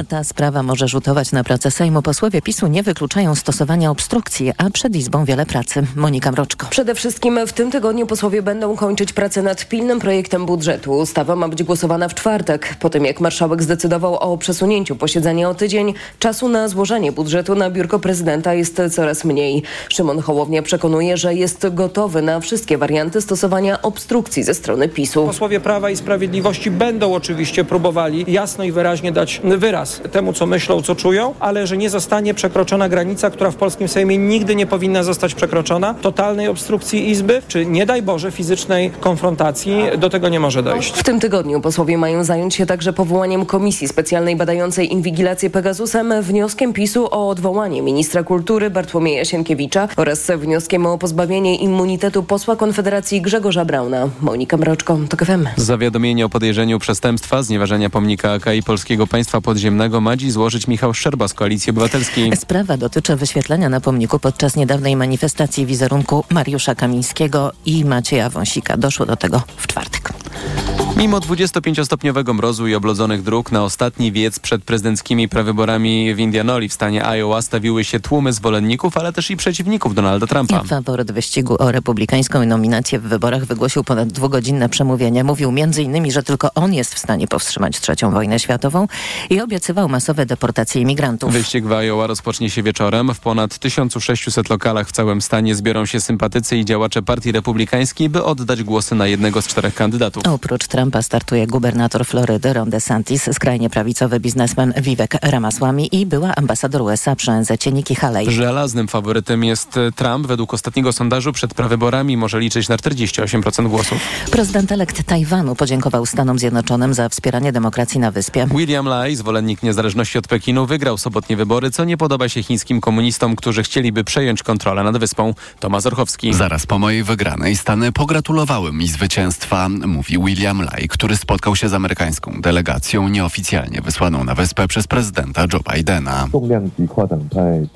A ta sprawa może rzutować na pracę Sejmu. Posłowie PiSu nie wykluczają stosowania obstrukcji, a przed Izbą wiele pracy. Monika Mroczko. Przede wszystkim w tym tygodniu posłowie będą kończyć pracę nad pilnym projektem budżetu. Ustawa ma być głosowana w czwartek. Po tym jak marszałek zdecydował o przesunięciu posiedzenia o tydzień, czasu na złożenie budżetu na biurko prezydenta jest coraz mniej. Szymon Hołownia przekonuje, że jest gotowy na wszystkie warianty stosowania obstrukcji ze strony PiSu. Posłowie Prawa i Sprawiedliwości będą oczywiście próbowali jasno i wyraźnie dać wyraz temu, co myślą, co czują, ale że nie zostanie przekroczona granica, która w polskim Sejmie nigdy nie powinna zostać przekroczona, totalnej obstrukcji Izby, czy nie daj Boże fizycznej konfrontacji, do tego nie może dojść. W tym tygodniu posłowie mają zająć się także powołaniem komisji specjalnej badającej inwigilację Pegasusem, wnioskiem PiSu o odwołanie ministra kultury Bartłomieja Sienkiewicza oraz wnioskiem o pozbawienie immunitetu posła Konfederacji Grzegorza Brauna. Monika Mroczko, TOK FM. Zawiadomienie o podejrzeniu przestępstwa, znieważenia pomnika AK i Polskiego Państwa Podziemnego ma dziś złożyć Michał Szczerba z Koalicji Obywatelskiej. Sprawa dotyczy wyświetlenia na pomniku podczas niedawnej manifestacji wizerunku Mariusza Kamińskiego i Macieja Wąsika. Doszło do tego w czwartek. Mimo 25-stopniowego mrozu i oblodzonych dróg na ostatni wiec przed prezydenckimi prawyborami w Indianoli w stanie Iowa stawiły się tłumy zwolenników, ale też i przeciwników Donalda Trumpa. Faworyt wyścigu o republikańską nominację w wyborach wygłosił ponad dwugodzinne przemówienie. Mówił m.in., że tylko on jest w stanie powstrzymać trzecią wojnę światową i obiecywał masowe deportacje imigrantów. Wyścig w Iowa rozpocznie się wieczorem. W ponad 1600 lokalach w całym stanie zbiorą się sympatycy i działacze partii republikańskiej, by oddać głosy na jednego z czterech kandydatów. Oprócz Trumpa startuje gubernator Florydy Ron DeSantis, skrajnie prawicowy biznesmen Vivek Ramaswamy i była ambasador USA przy ONZ Nikki Haley. Żelaznym faworytem jest Trump. Według ostatniego sondażu przed prawyborami może liczyć na 48% głosów. Prezydent elekt Tajwanu podziękował Stanom Zjednoczonym za wspieranie demokracji na wyspie. William Lai, zwolennik niezależności od Pekinu, wygrał sobotnie wybory, co nie podoba się chińskim komunistom, którzy chcieliby przejąć kontrolę nad wyspą. Tomasz Orchowski. Zaraz po mojej wygranej Stany pogratulowały mi zwycięstwa, mówi William Lai, który spotkał się z amerykańską delegacją nieoficjalnie wysłaną na wyspę przez prezydenta Joe Bidena.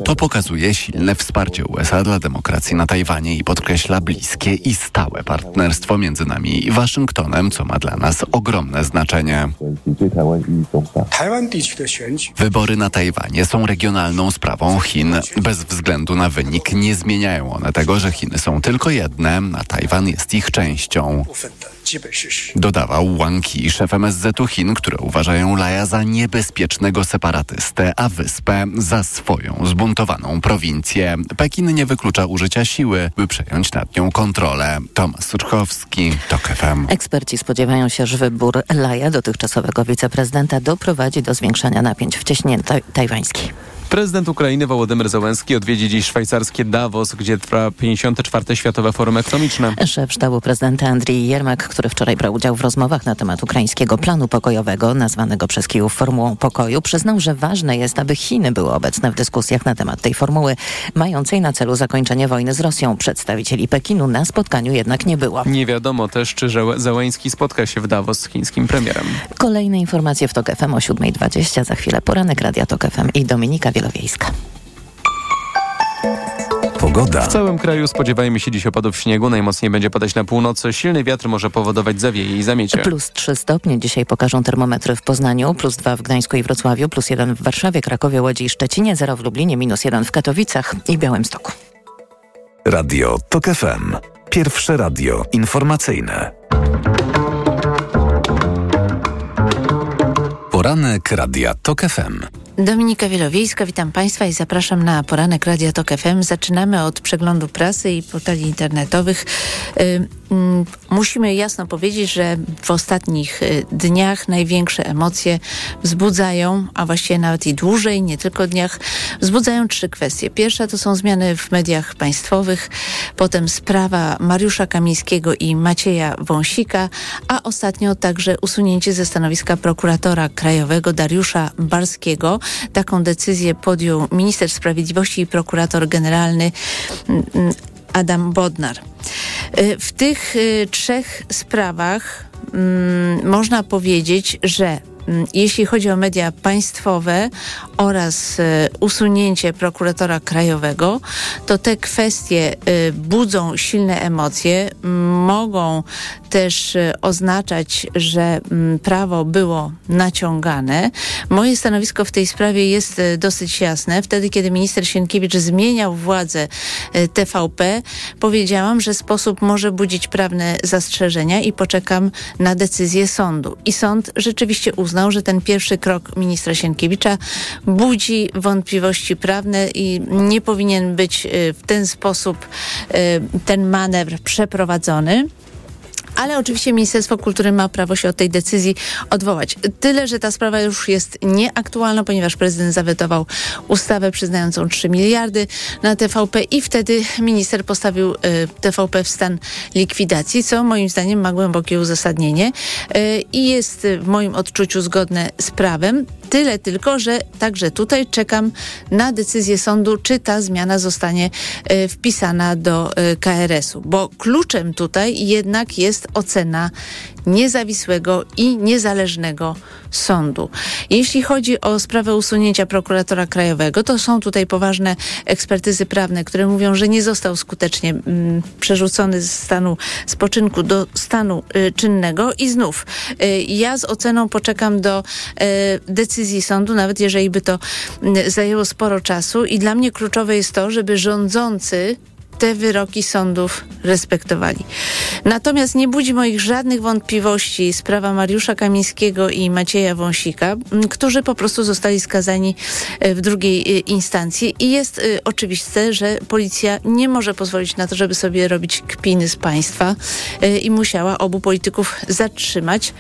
To pokazuje silne wsparcie USA dla demokracji na Tajwanie i podkreśla bliskie i stałe partnerstwo między nami i Waszyngtonem, co ma dla nas ogromne znaczenie. Wybory na Tajwanie są regionalną sprawą Chin. Bez względu na wynik nie zmieniają one tego, że Chiny są tylko jedne, a Tajwan jest ich częścią. Dodawał Wang Yi, szef MSZ-u Chin, które uważają Laja za niebezpiecznego separatystę, a wyspę za swoją zbuntowaną prowincję. Pekin nie wyklucza użycia siły, by przejąć nad nią kontrolę. Tomasz Surchowski, TOK FM. Eksperci spodziewają się, że wybór Laja, dotychczasowego wiceprezydenta, doprowadzi do zwiększania napięć w cieśninie taj tajwańskiej. Prezydent Ukrainy Wołodymyr Zełenski odwiedzi dziś szwajcarskie Davos, gdzie trwa 54. Światowe Forum Ekonomiczne. Szef sztabu prezydenta Andrii Jermak, który wczoraj brał udział w rozmowach na temat ukraińskiego planu pokojowego, nazwanego przez Kijów Formułą Pokoju, przyznał, że ważne jest, aby Chiny były obecne w dyskusjach na temat tej formuły, mającej na celu zakończenie wojny z Rosją. Przedstawicieli Pekinu na spotkaniu jednak nie było. Nie wiadomo też, czy Zełenski spotka się w Davos z chińskim premierem. Kolejne informacje w TOK FM o 7.20. Za chwilę poranek Radia TOK FM i Dominika Wielowiejska. Pogoda. W całym kraju spodziewajmy się dziś opadów śniegu. Najmocniej będzie padać na północy. Silny wiatr może powodować zawieje i zamiecie. Plus 3 stopnie dzisiaj pokażą termometry w Poznaniu, plus 2 w Gdańsku i Wrocławiu, plus 1 w Warszawie, Krakowie, Łodzi i Szczecinie, 0 w Lublinie, minus 1 w Katowicach i Białymstoku. Radio TOK FM. Pierwsze radio informacyjne. Poranek Radia TOK FM. Dominika Wielowiejska, witam Państwa i zapraszam na poranek Radia Tok FM. Zaczynamy od przeglądu prasy i portali internetowych. Musimy jasno powiedzieć, że w ostatnich dniach największe emocje wzbudzają, a właściwie nawet i dłużej, nie tylko dniach, wzbudzają trzy kwestie. Pierwsza to są zmiany w mediach państwowych, potem sprawa Mariusza Kamińskiego i Macieja Wąsika, a ostatnio także usunięcie ze stanowiska prokuratora krajowego Dariusza Barskiego. Taką decyzję podjął minister sprawiedliwości i prokurator generalny Adam Bodnar. W tych trzech sprawach można powiedzieć, że mm, jeśli chodzi o media państwowe oraz e, usunięcie prokuratora krajowego, to te kwestie e, budzą silne emocje, mogą też e, oznaczać, że mm, prawo było naciągane. Moje stanowisko w tej sprawie jest dosyć jasne. Wtedy, kiedy minister Sienkiewicz zmieniał władzę TVP, powiedziałam, że sposób może budzić prawne zastrzeżenia i poczekam na decyzję sądu. I sąd rzeczywiście uznał, że ten pierwszy krok ministra Sienkiewicza budzi wątpliwości prawne i nie powinien być y, w ten sposób y, ten manewr przeprowadzony ale oczywiście Ministerstwo Kultury ma prawo się od tej decyzji odwołać. Tyle, że ta sprawa już jest nieaktualna, ponieważ prezydent zawetował ustawę przyznającą 3 miliardy na TVP i wtedy minister postawił y, TVP w stan likwidacji, co moim zdaniem ma głębokie uzasadnienie y, i jest w moim odczuciu zgodne z prawem. Tyle tylko, że także tutaj czekam na decyzję sądu, czy ta zmiana zostanie y, wpisana do KRS-u, bo kluczem tutaj jednak jest ocena niezawisłego i niezależnego sądu. Jeśli chodzi o sprawę usunięcia prokuratora krajowego, to są tutaj poważne ekspertyzy prawne, które mówią, że nie został skutecznie mm, przerzucony z stanu spoczynku do stanu y, czynnego i znów y, ja z oceną poczekam do y, decyzji sądu, nawet jeżeli by to y, zajęło sporo czasu i dla mnie kluczowe jest to, żeby rządzący te wyroki sądów respektowali. Natomiast nie budzi moich żadnych wątpliwości sprawa Mariusza Kamińskiego i Macieja Wąsika, którzy po prostu zostali skazani e, w drugiej e, instancji i jest e, oczywiste, że policja nie może pozwolić na to, żeby sobie robić kpiny z państwa i musiała obu polityków zatrzymać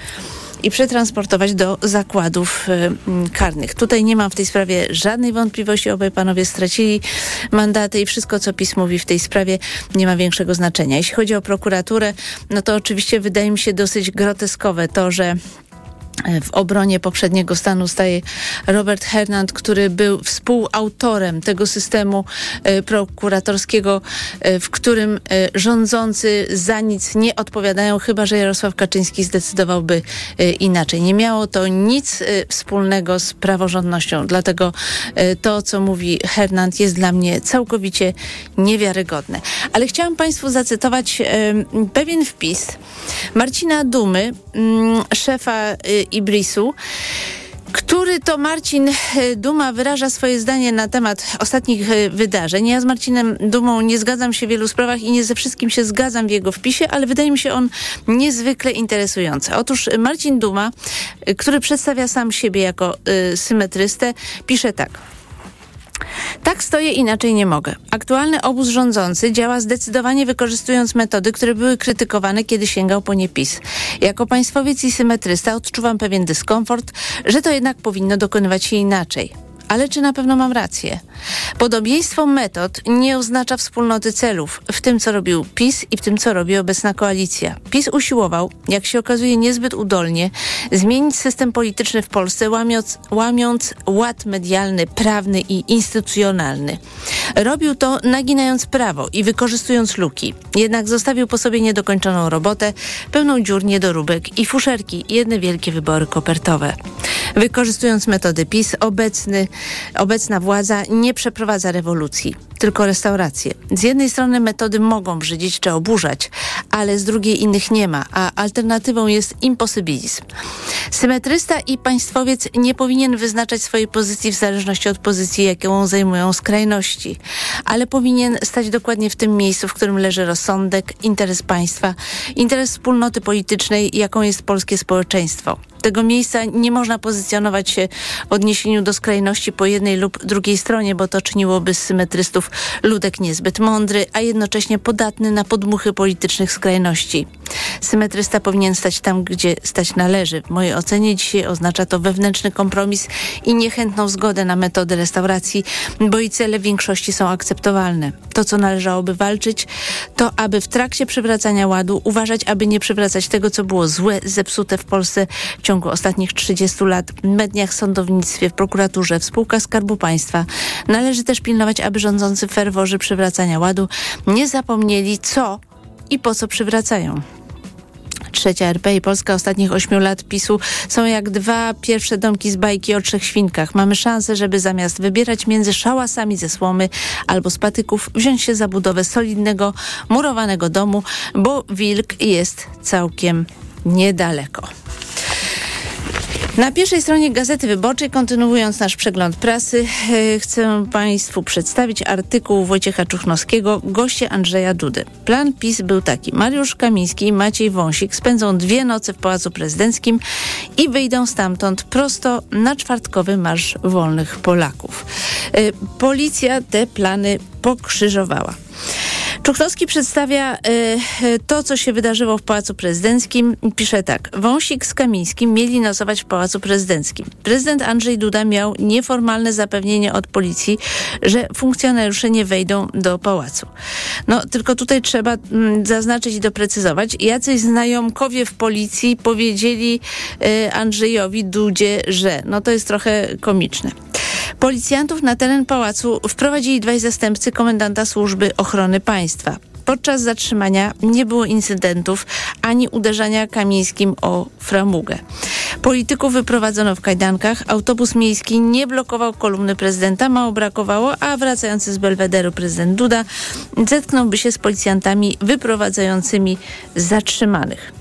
i przetransportować do zakładów y, karnych. Tutaj nie mam w tej sprawie żadnej wątpliwości. Obaj panowie stracili mandaty i wszystko, co PiS mówi w tej sprawie nie ma większego znaczenia. Jeśli chodzi o prokuraturę, no to oczywiście wydaje mi się dosyć groteskowe to, że w obronie poprzedniego stanu staje Robert Hernand, który był współautorem tego systemu e, prokuratorskiego, e, w którym e, rządzący za nic nie odpowiadają, chyba że Jarosław Kaczyński zdecydowałby inaczej. Nie miało to nic wspólnego z praworządnością, dlatego to, co mówi Hernand, jest dla mnie całkowicie niewiarygodne. Ale chciałam Państwu zacytować pewien wpis Marcina Dumy, mm, szefa Ibrisu który to Marcin e, Duma wyraża swoje zdanie na temat ostatnich e, wydarzeń. Ja z Marcinem Dumą nie zgadzam się w wielu sprawach i nie ze wszystkim się zgadzam w jego wpisie, ale wydaje mi się on niezwykle interesujący. Otóż Marcin Duma, e, który przedstawia sam siebie jako y, symetrystę, pisze tak. Tak stoję, inaczej nie mogę. Aktualny obóz rządzący działa zdecydowanie wykorzystując metody, które były krytykowane, kiedy sięgał po nie PiS. Jako państwowiec i symetrysta odczuwam pewien dyskomfort, że to jednak powinno dokonywać się inaczej. Ale czy na pewno mam rację? Podobieństwo metod nie oznacza wspólnoty celów w tym, co robił PiS i w tym, co robi obecna koalicja. PiS usiłował, jak się okazuje niezbyt udolnie, zmienić system polityczny w Polsce, łamiąc, łamiąc ład medialny, prawny i instytucjonalny. Robił to naginając prawo i wykorzystując luki. Jednak zostawił po sobie niedokończoną robotę, pełną dziur, niedoróbek i fuszerki, jedne wielkie wybory kopertowe. Wykorzystując metody PiS, obecny, obecna władza nie przeprowadza rewolucji, tylko restaurację. Z jednej strony metody mogą brzydzić czy oburzać, ale z drugiej innych nie ma, a alternatywą jest imposybilizm. Symetrysta i państwowiec nie powinien wyznaczać swojej pozycji w zależności od pozycji, jaką zajmują skrajności, ale powinien stać dokładnie w tym miejscu, w którym leży rozsądek, interes państwa, interes wspólnoty politycznej, jaką jest polskie społeczeństwo tego miejsca nie można pozycjonować się w odniesieniu do skrajności po jednej lub drugiej stronie, bo to czyniłoby z symetrystów ludek niezbyt mądry, a jednocześnie podatny na podmuchy politycznych skrajności. Symetrysta powinien stać tam, gdzie stać należy. W mojej ocenie dzisiaj oznacza to wewnętrzny kompromis i niechętną zgodę na metody restauracji, bo i cele większości są akceptowalne. To, co należałoby walczyć, to aby w trakcie przywracania ładu uważać, aby nie przywracać tego, co było złe, zepsute w Polsce w ciągu ostatnich 30 lat w mediach, sądownictwie, w prokuraturze, w spółkach Skarbu Państwa. Należy też pilnować, aby rządzący ferworzy przywracania ładu nie zapomnieli, co i po co przywracają. Trzecia RP i Polska ostatnich ośmiu lat PiSu są jak dwa pierwsze domki z bajki o trzech świnkach. Mamy szansę, żeby zamiast wybierać między szałasami ze słomy albo z patyków, wziąć się za budowę solidnego, murowanego domu, bo wilk jest całkiem niedaleko. Na pierwszej stronie Gazety Wyborczej, kontynuując nasz przegląd prasy, e, chcę Państwu przedstawić artykuł Wojciecha Czuchnowskiego, goście Andrzeja Dudy. Plan PiS był taki. Mariusz Kamiński i Maciej Wąsik spędzą dwie noce w Pałacu Prezydenckim i wyjdą stamtąd prosto na czwartkowy Marsz Wolnych Polaków. E, policja te plany pokrzyżowała. Czuchnowski przedstawia y, to, co się wydarzyło w Pałacu Prezydenckim. Pisze tak. Wąsik z Kamińskim mieli nocować w Pałacu Prezydenckim. Prezydent Andrzej Duda miał nieformalne zapewnienie od policji, że funkcjonariusze nie wejdą do pałacu. No, tylko tutaj trzeba mm, zaznaczyć i doprecyzować. Jacyś znajomkowie w policji powiedzieli y, Andrzejowi Dudzie, że. No to jest trochę komiczne. Policjantów na teren pałacu wprowadzili dwaj zastępcy komendanta służby ochrony państwa. Podczas zatrzymania nie było incydentów ani uderzania kamińskim o framugę. Polityków wyprowadzono w kajdankach, autobus miejski nie blokował kolumny prezydenta, mało brakowało, a wracający z Belwederu prezydent Duda zetknąłby się z policjantami wyprowadzającymi zatrzymanych.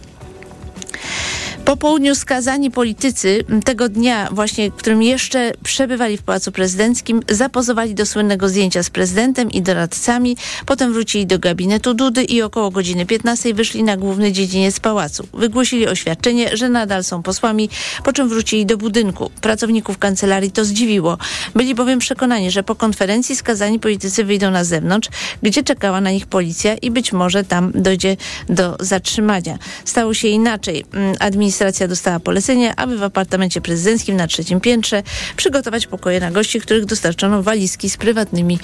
Po południu skazani politycy tego dnia, właśnie którym jeszcze przebywali w Pałacu Prezydenckim, zapozowali do słynnego zdjęcia z prezydentem i doradcami. Potem wrócili do gabinetu Dudy i około godziny 15 wyszli na główny dziedziniec pałacu. Wygłosili oświadczenie, że nadal są posłami, po czym wrócili do budynku. Pracowników kancelarii to zdziwiło. Byli bowiem przekonani, że po konferencji skazani politycy wyjdą na zewnątrz, gdzie czekała na nich policja i być może tam dojdzie do zatrzymania. Stało się inaczej. Administracja administracja dostała polecenie, aby w apartamencie prezydenckim na trzecim piętrze przygotować pokoje na gości, których dostarczono walizki z prywatnymi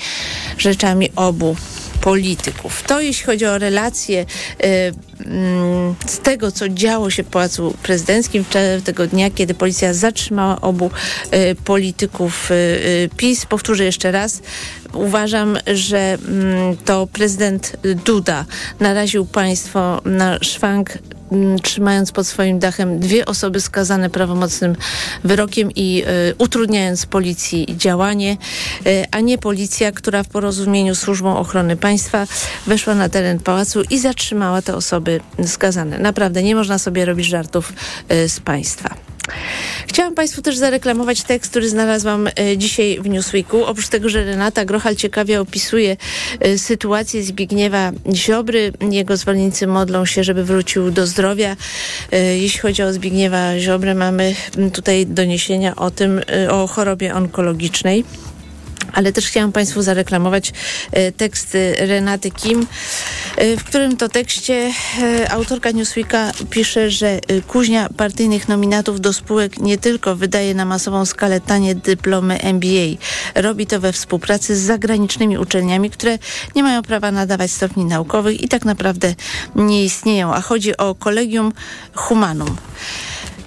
rzeczami obu polityków. To jeśli chodzi o relacje y, z tego, co działo się w Pałacu Prezydenckim tego dnia, kiedy policja zatrzymała obu y, polityków y, PiS. Powtórzę jeszcze raz. Uważam, że mm, to prezydent Duda naraził państwo na szwank Mm, trzymając pod swoim dachem dwie osoby skazane prawomocnym wyrokiem i y, utrudniając policji działanie, y, a nie policja, która w porozumieniu z Służbą Ochrony Państwa weszła na teren pałacu i zatrzymała te osoby skazane. Naprawdę nie można sobie robić żartów y, z państwa. Chciałam Państwu też zareklamować tekst, który znalazłam e, dzisiaj w Newsweeku. Oprócz tego, że Renata Grochal ciekawie opisuje sytuację Zbigniewa Ziobry, jego zwolennicy modlą się, żeby wrócił do zdrowia. Jeśli chodzi o Zbigniewa Ziobrę, mamy tutaj doniesienia o tym, o chorobie onkologicznej ale też chciałam Państwu zareklamować e, tekst Renaty Kim, e, w którym to tekście e, autorka Newsweeka pisze, że kuźnia partyjnych nominatów do spółek nie tylko wydaje na masową skalę tanie dyplomy MBA, robi to we współpracy z zagranicznymi uczelniami, które nie mają prawa nadawać stopni naukowych i tak naprawdę nie istnieją, a chodzi o Collegium Humanum.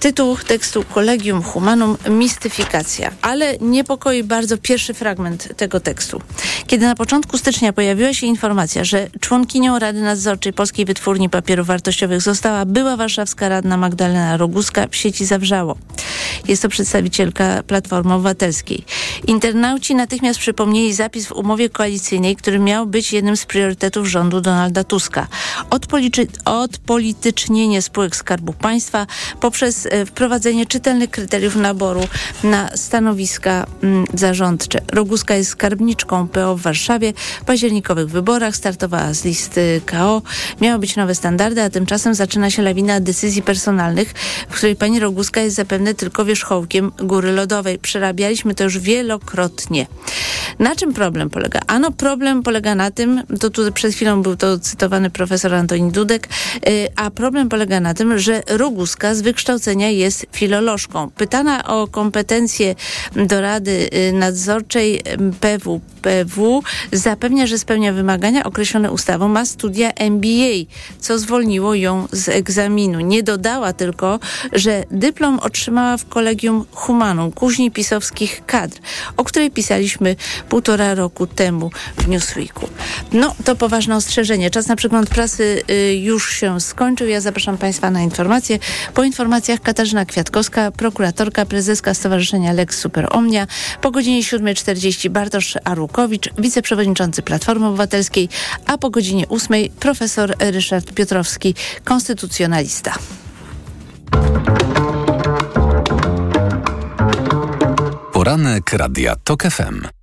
Tytuł tekstu Collegium Humanum Mistyfikacja, ale niepokoi bardzo pierwszy fragment tego tekstu. Kiedy na początku stycznia pojawiła się informacja, że członkinią Rady Nadzorczej Polskiej Wytwórni Papierów Wartościowych została była warszawska radna Magdalena Roguska, w sieci zawrzało. Jest to przedstawicielka Platformy Obywatelskiej. Internauci natychmiast przypomnieli zapis w umowie koalicyjnej, który miał być jednym z priorytetów rządu Donalda Tuska. Odpolitycznienie spółek Skarbu Państwa poprzez wprowadzenie czytelnych kryteriów naboru na stanowiska mm, zarządcze. Roguska jest skarbniczką PO w Warszawie. W październikowych wyborach startowała z listy KO. Miały być nowe standardy, a tymczasem zaczyna się lawina decyzji personalnych, w której pani Roguska jest zapewne tylko wierzchołkiem góry lodowej. Przerabialiśmy to już wielokrotnie. Na czym problem polega? Ano problem polega na tym, to tu przed chwilą był to cytowany profesor Antoni Dudek, y, a problem polega na tym, że Roguska z wykształcenia jest filolożką. Pytana o kompetencje do Rady y, Nadzorczej PWPW zapewnia, że spełnia wymagania określone ustawą, ma studia MBA, co zwolniło ją z egzaminu. Nie dodała tylko, że dyplom otrzymała w Kolegium Humanum, kuźni pisowskich kadr, o której pisaliśmy półtora roku temu w Newsweeku. No, to poważne ostrzeżenie. Czas na przegląd prasy y, już się skończył. Ja zapraszam Państwa na informacje. Po informacjach Katarzyna Kwiatkowska, prokuratorka, prezeska Stowarzyszenia Lex Super Omnia. Po godzinie 7.40 Bartosz Arłukowicz, wiceprzewodniczący Platformy Obywatelskiej, a po godzinie 8 profesor Ryszard Piotrowski, konstytucjonalista. Poranek Radia TOK FM.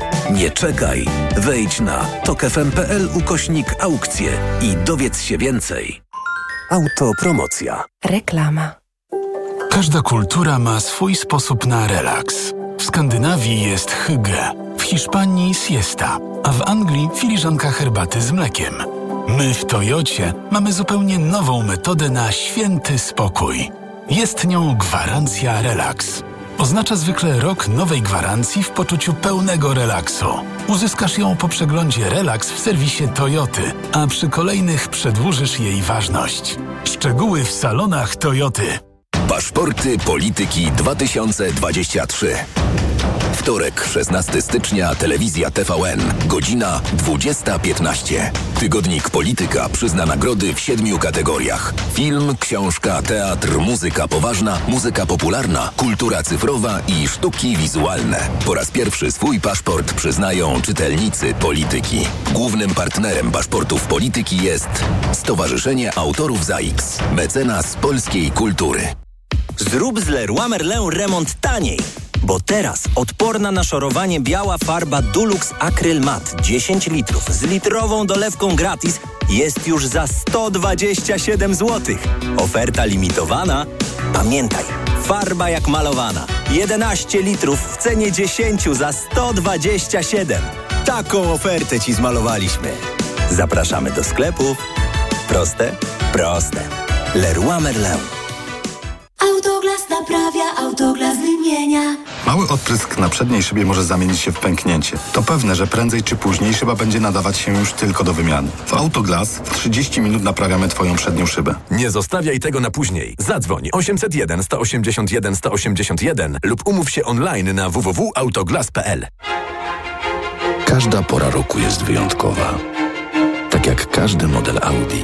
Nie czekaj. Wejdź na tokefm.pl ukośnik aukcje i dowiedz się więcej. Autopromocja. Reklama. Każda kultura ma swój sposób na relaks. W Skandynawii jest hygge, w Hiszpanii siesta, a w Anglii filiżanka herbaty z mlekiem. My w Toyocie mamy zupełnie nową metodę na święty spokój. Jest nią gwarancja relaks. Oznacza zwykle rok nowej gwarancji w poczuciu pełnego relaksu. Uzyskasz ją po przeglądzie Relax w serwisie Toyoty, a przy kolejnych przedłużysz jej ważność. Szczegóły w salonach Toyoty. Paszporty Polityki 2023. Wtorek, 16 stycznia, telewizja TVN, godzina 20.15. Tygodnik Polityka przyzna nagrody w siedmiu kategoriach. Film, książka, teatr, muzyka poważna, muzyka popularna, kultura cyfrowa i sztuki wizualne. Po raz pierwszy swój paszport przyznają czytelnicy Polityki. Głównym partnerem paszportów Polityki jest Stowarzyszenie Autorów ZAX, mecenas polskiej kultury. Zrób z Leroy Merlin remont taniej. Bo teraz odporna na szorowanie biała farba Dulux Acryl Mat 10 litrów z litrową dolewką gratis jest już za 127 zł. Oferta limitowana. Pamiętaj, farba jak malowana. 11 litrów w cenie 10 za 127. Taką ofertę Ci zmalowaliśmy. Zapraszamy do sklepów. Proste? Proste. Leroy Merlin. Autoglas naprawia, autoglas wymienia. Mały odprysk na przedniej szybie może zamienić się w pęknięcie. To pewne, że prędzej czy później szyba będzie nadawać się już tylko do wymiany. W Autoglas w 30 minut naprawiamy Twoją przednią szybę. Nie zostawiaj tego na później. Zadzwoń 801 181 181 lub umów się online na www.autoglas.pl. Każda pora roku jest wyjątkowa. Tak jak każdy model Audi.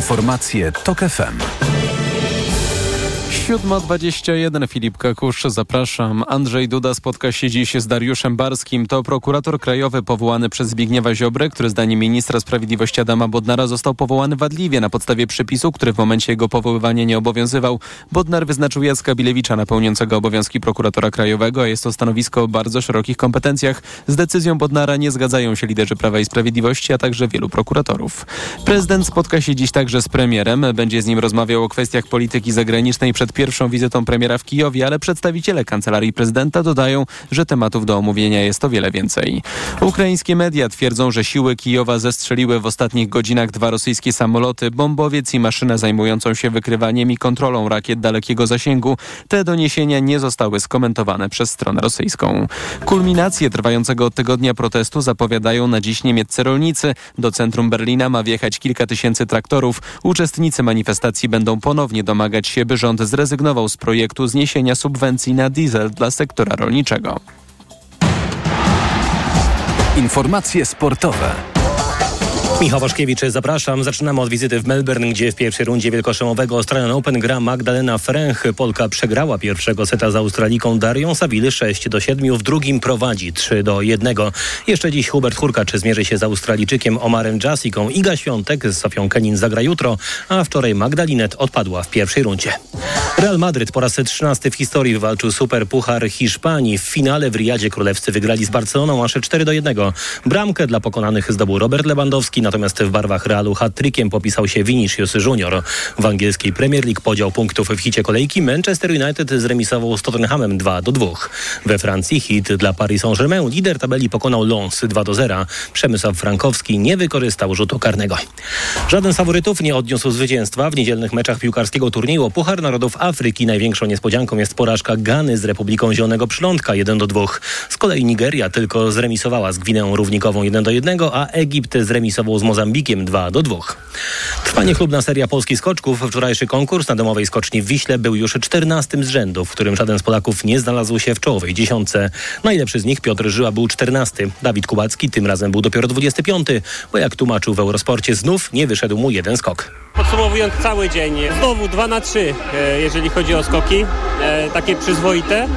Informacje TOK FM. 7.21 Filip Kakusz, zapraszam. Andrzej Duda spotka się dziś z Dariuszem Barskim. To prokurator krajowy powołany przez Zbigniewa Ziobrę, który zdaniem ministra sprawiedliwości Adama Bodnara został powołany wadliwie na podstawie przepisu, który w momencie jego powoływania nie obowiązywał. Bodnar wyznaczył Jacka Bilewicza na pełniącego obowiązki prokuratora krajowego, a jest to stanowisko o bardzo szerokich kompetencjach. Z decyzją Bodnara nie zgadzają się liderzy Prawa i Sprawiedliwości, a także wielu prokuratorów. Prezydent spotka się dziś także z premierem. Będzie z nim rozmawiał o kwestiach polityki zagranicznej przed pierwszą wizytą premiera w Kijowie, ale przedstawiciele kancelarii prezydenta dodają, że tematów do omówienia jest o wiele więcej. Ukraińskie media twierdzą, że siły Kijowa zestrzeliły w ostatnich godzinach dwa rosyjskie samoloty, bombowiec i maszynę zajmującą się wykrywaniem i kontrolą rakiet dalekiego zasięgu. Te doniesienia nie zostały skomentowane przez stronę rosyjską. Kulminacje trwającego od tygodnia protestu zapowiadają na dziś niemieccy rolnicy. Do centrum Berlina ma wjechać kilka tysięcy traktorów. Uczestnicy manifestacji będą ponownie domagać się, by rząd zrezygnował zrezygnował z projektu zniesienia subwencji na diesel dla sektora rolniczego. Informacje sportowe. Michał Waszkiewicz, zapraszam. Zaczynamy od wizyty w Melbourne, gdzie w pierwszej rundzie wielkoszemowego Australian Open gra Magdalena Fręch. Polka przegrała pierwszego seta z Australiką Darią Saville 6 do 7. W drugim prowadzi 3 do 1. Jeszcze dziś Hubert Hurkacz zmierzy się z Australijczykiem Omarem Jasiką. Iga Świątek z Sofią Kenin zagra jutro, a wczoraj Magdalinet odpadła w pierwszej rundzie. Real Madryt po raz 13 w historii wywalczył Super Puchar Hiszpanii. W finale w Riyadzie Królewscy wygrali z Barceloną aż 4 do 1. Bramkę dla pokonanych zdobył Robert Lewandowski, natomiast w barwach Realu hat-trickiem popisał się Vinicius Junior. W angielskiej Premier League podział punktów w hicie kolejki Manchester United zremisował z Tottenhamem 2 do 2. We Francji hit dla Paris Saint-Germain lider tabeli pokonał Lens 2 do 0. Przemysław Frankowski nie wykorzystał rzutu karnego. Żaden z faworytów nie odniósł zwycięstwa w niedzielnych meczach piłkarskiego turnieju Puchar Narodów Afryki. Największą niespodzianką jest porażka Gany z Republiką Zielonego Przylądka 1 do 2. Z kolei Nigeria tylko zremisowała z Gwineą Równikową 1 do 1, a Egipt zremisował z Mozambikiem 2 do 2. Trwa niechlubna seria polskich skoczków. Wczorajszy konkurs na domowej skoczni w Wiśle był już 14 z rzędu, w którym żaden z Polaków nie znalazł się w czołowej dziesiątce. Najlepszy z nich Piotr Żyła był 14. Dawid Kubacki tym razem był dopiero 25, bo jak tłumaczył w Eurosporcie znów nie wyszedł mu jeden skok. Podsumowując cały dzień, znowu 2 na 3, e, jeżeli chodzi o skoki, e, takie przyzwoite.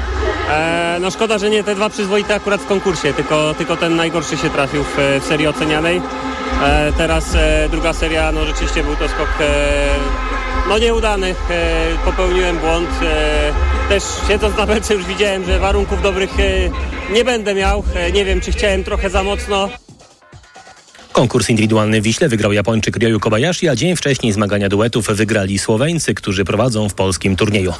E, no szkoda, że nie te dwa przyzwoite akurat w konkursie, tylko, tylko ten najgorszy się trafił w, w serii ocenianej. Teraz druga seria, no rzeczywiście był to skok no nieudany. Popełniłem błąd. Też siedząc na belce już widziałem, że warunków dobrych nie będę miał. Nie wiem, czy chciałem trochę za mocno. Konkurs indywidualny w Wiśle wygrał Japończyk Ryoyu Kobayashi, a dzień wcześniej zmagania duetów wygrali Słoweńcy, którzy prowadzą w polskim turnieju.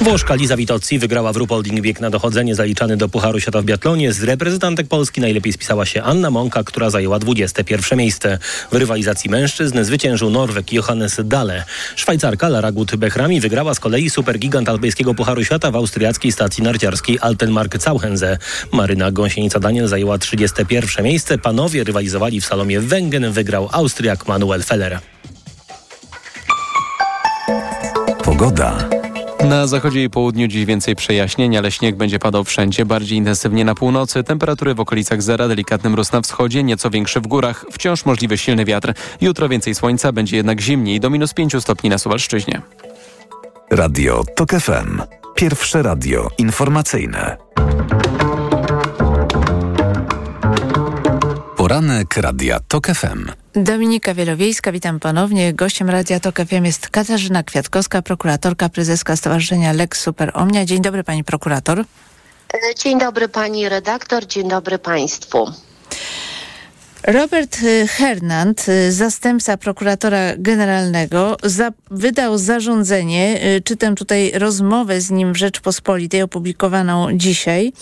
Włoszka Liza Vitozzi wygrała w Rupolding bieg na dochodzenie zaliczany do Pucharu Świata w biatlonie. Z reprezentantek Polski najlepiej spisała się Anna Monka, która zajęła 21 miejsce. W rywalizacji mężczyzn zwyciężył Norwek Johannes Dale. Szwajcarka Lara Gut-Bechrami wygrała z kolei supergigant alpejskiego Pucharu Świata w austriackiej stacji narciarskiej Altenmark Cauchense. Maryna Gąsienica-Daniel zajęła 31 miejsce. Panowie rywalizowali w salonie slalomie Węgen wygrał Austriak Manuel Feller. Pogoda. Na zachodzie i południu dziś więcej przejaśnień, ale śnieg będzie padał wszędzie, bardziej intensywnie na północy. Temperatury w okolicach zera, delikatny mróz na wschodzie, nieco większy w górach. Wciąż możliwy silny wiatr. Jutro więcej słońca, będzie jednak zimniej, do minus 5 stopni na Suwalszczyźnie. Radio TOK FM. Pierwsze radio informacyjne. Poranek Radia TOK FM. Dominika Wielowiejska, witam ponownie. Gościem Radia TOK FM jest Katarzyna Kwiatkowska, prokuratorka, prezeska Stowarzyszenia Lex Super Omnia. Dzień dobry pani prokurator. Dzień dobry pani redaktor, dzień dobry państwu. Robert y, Hernand, y, zastępca prokuratora generalnego, za, wydał zarządzenie, y, czytam tutaj rozmowę z nim w Rzeczpospolitej opublikowaną dzisiaj,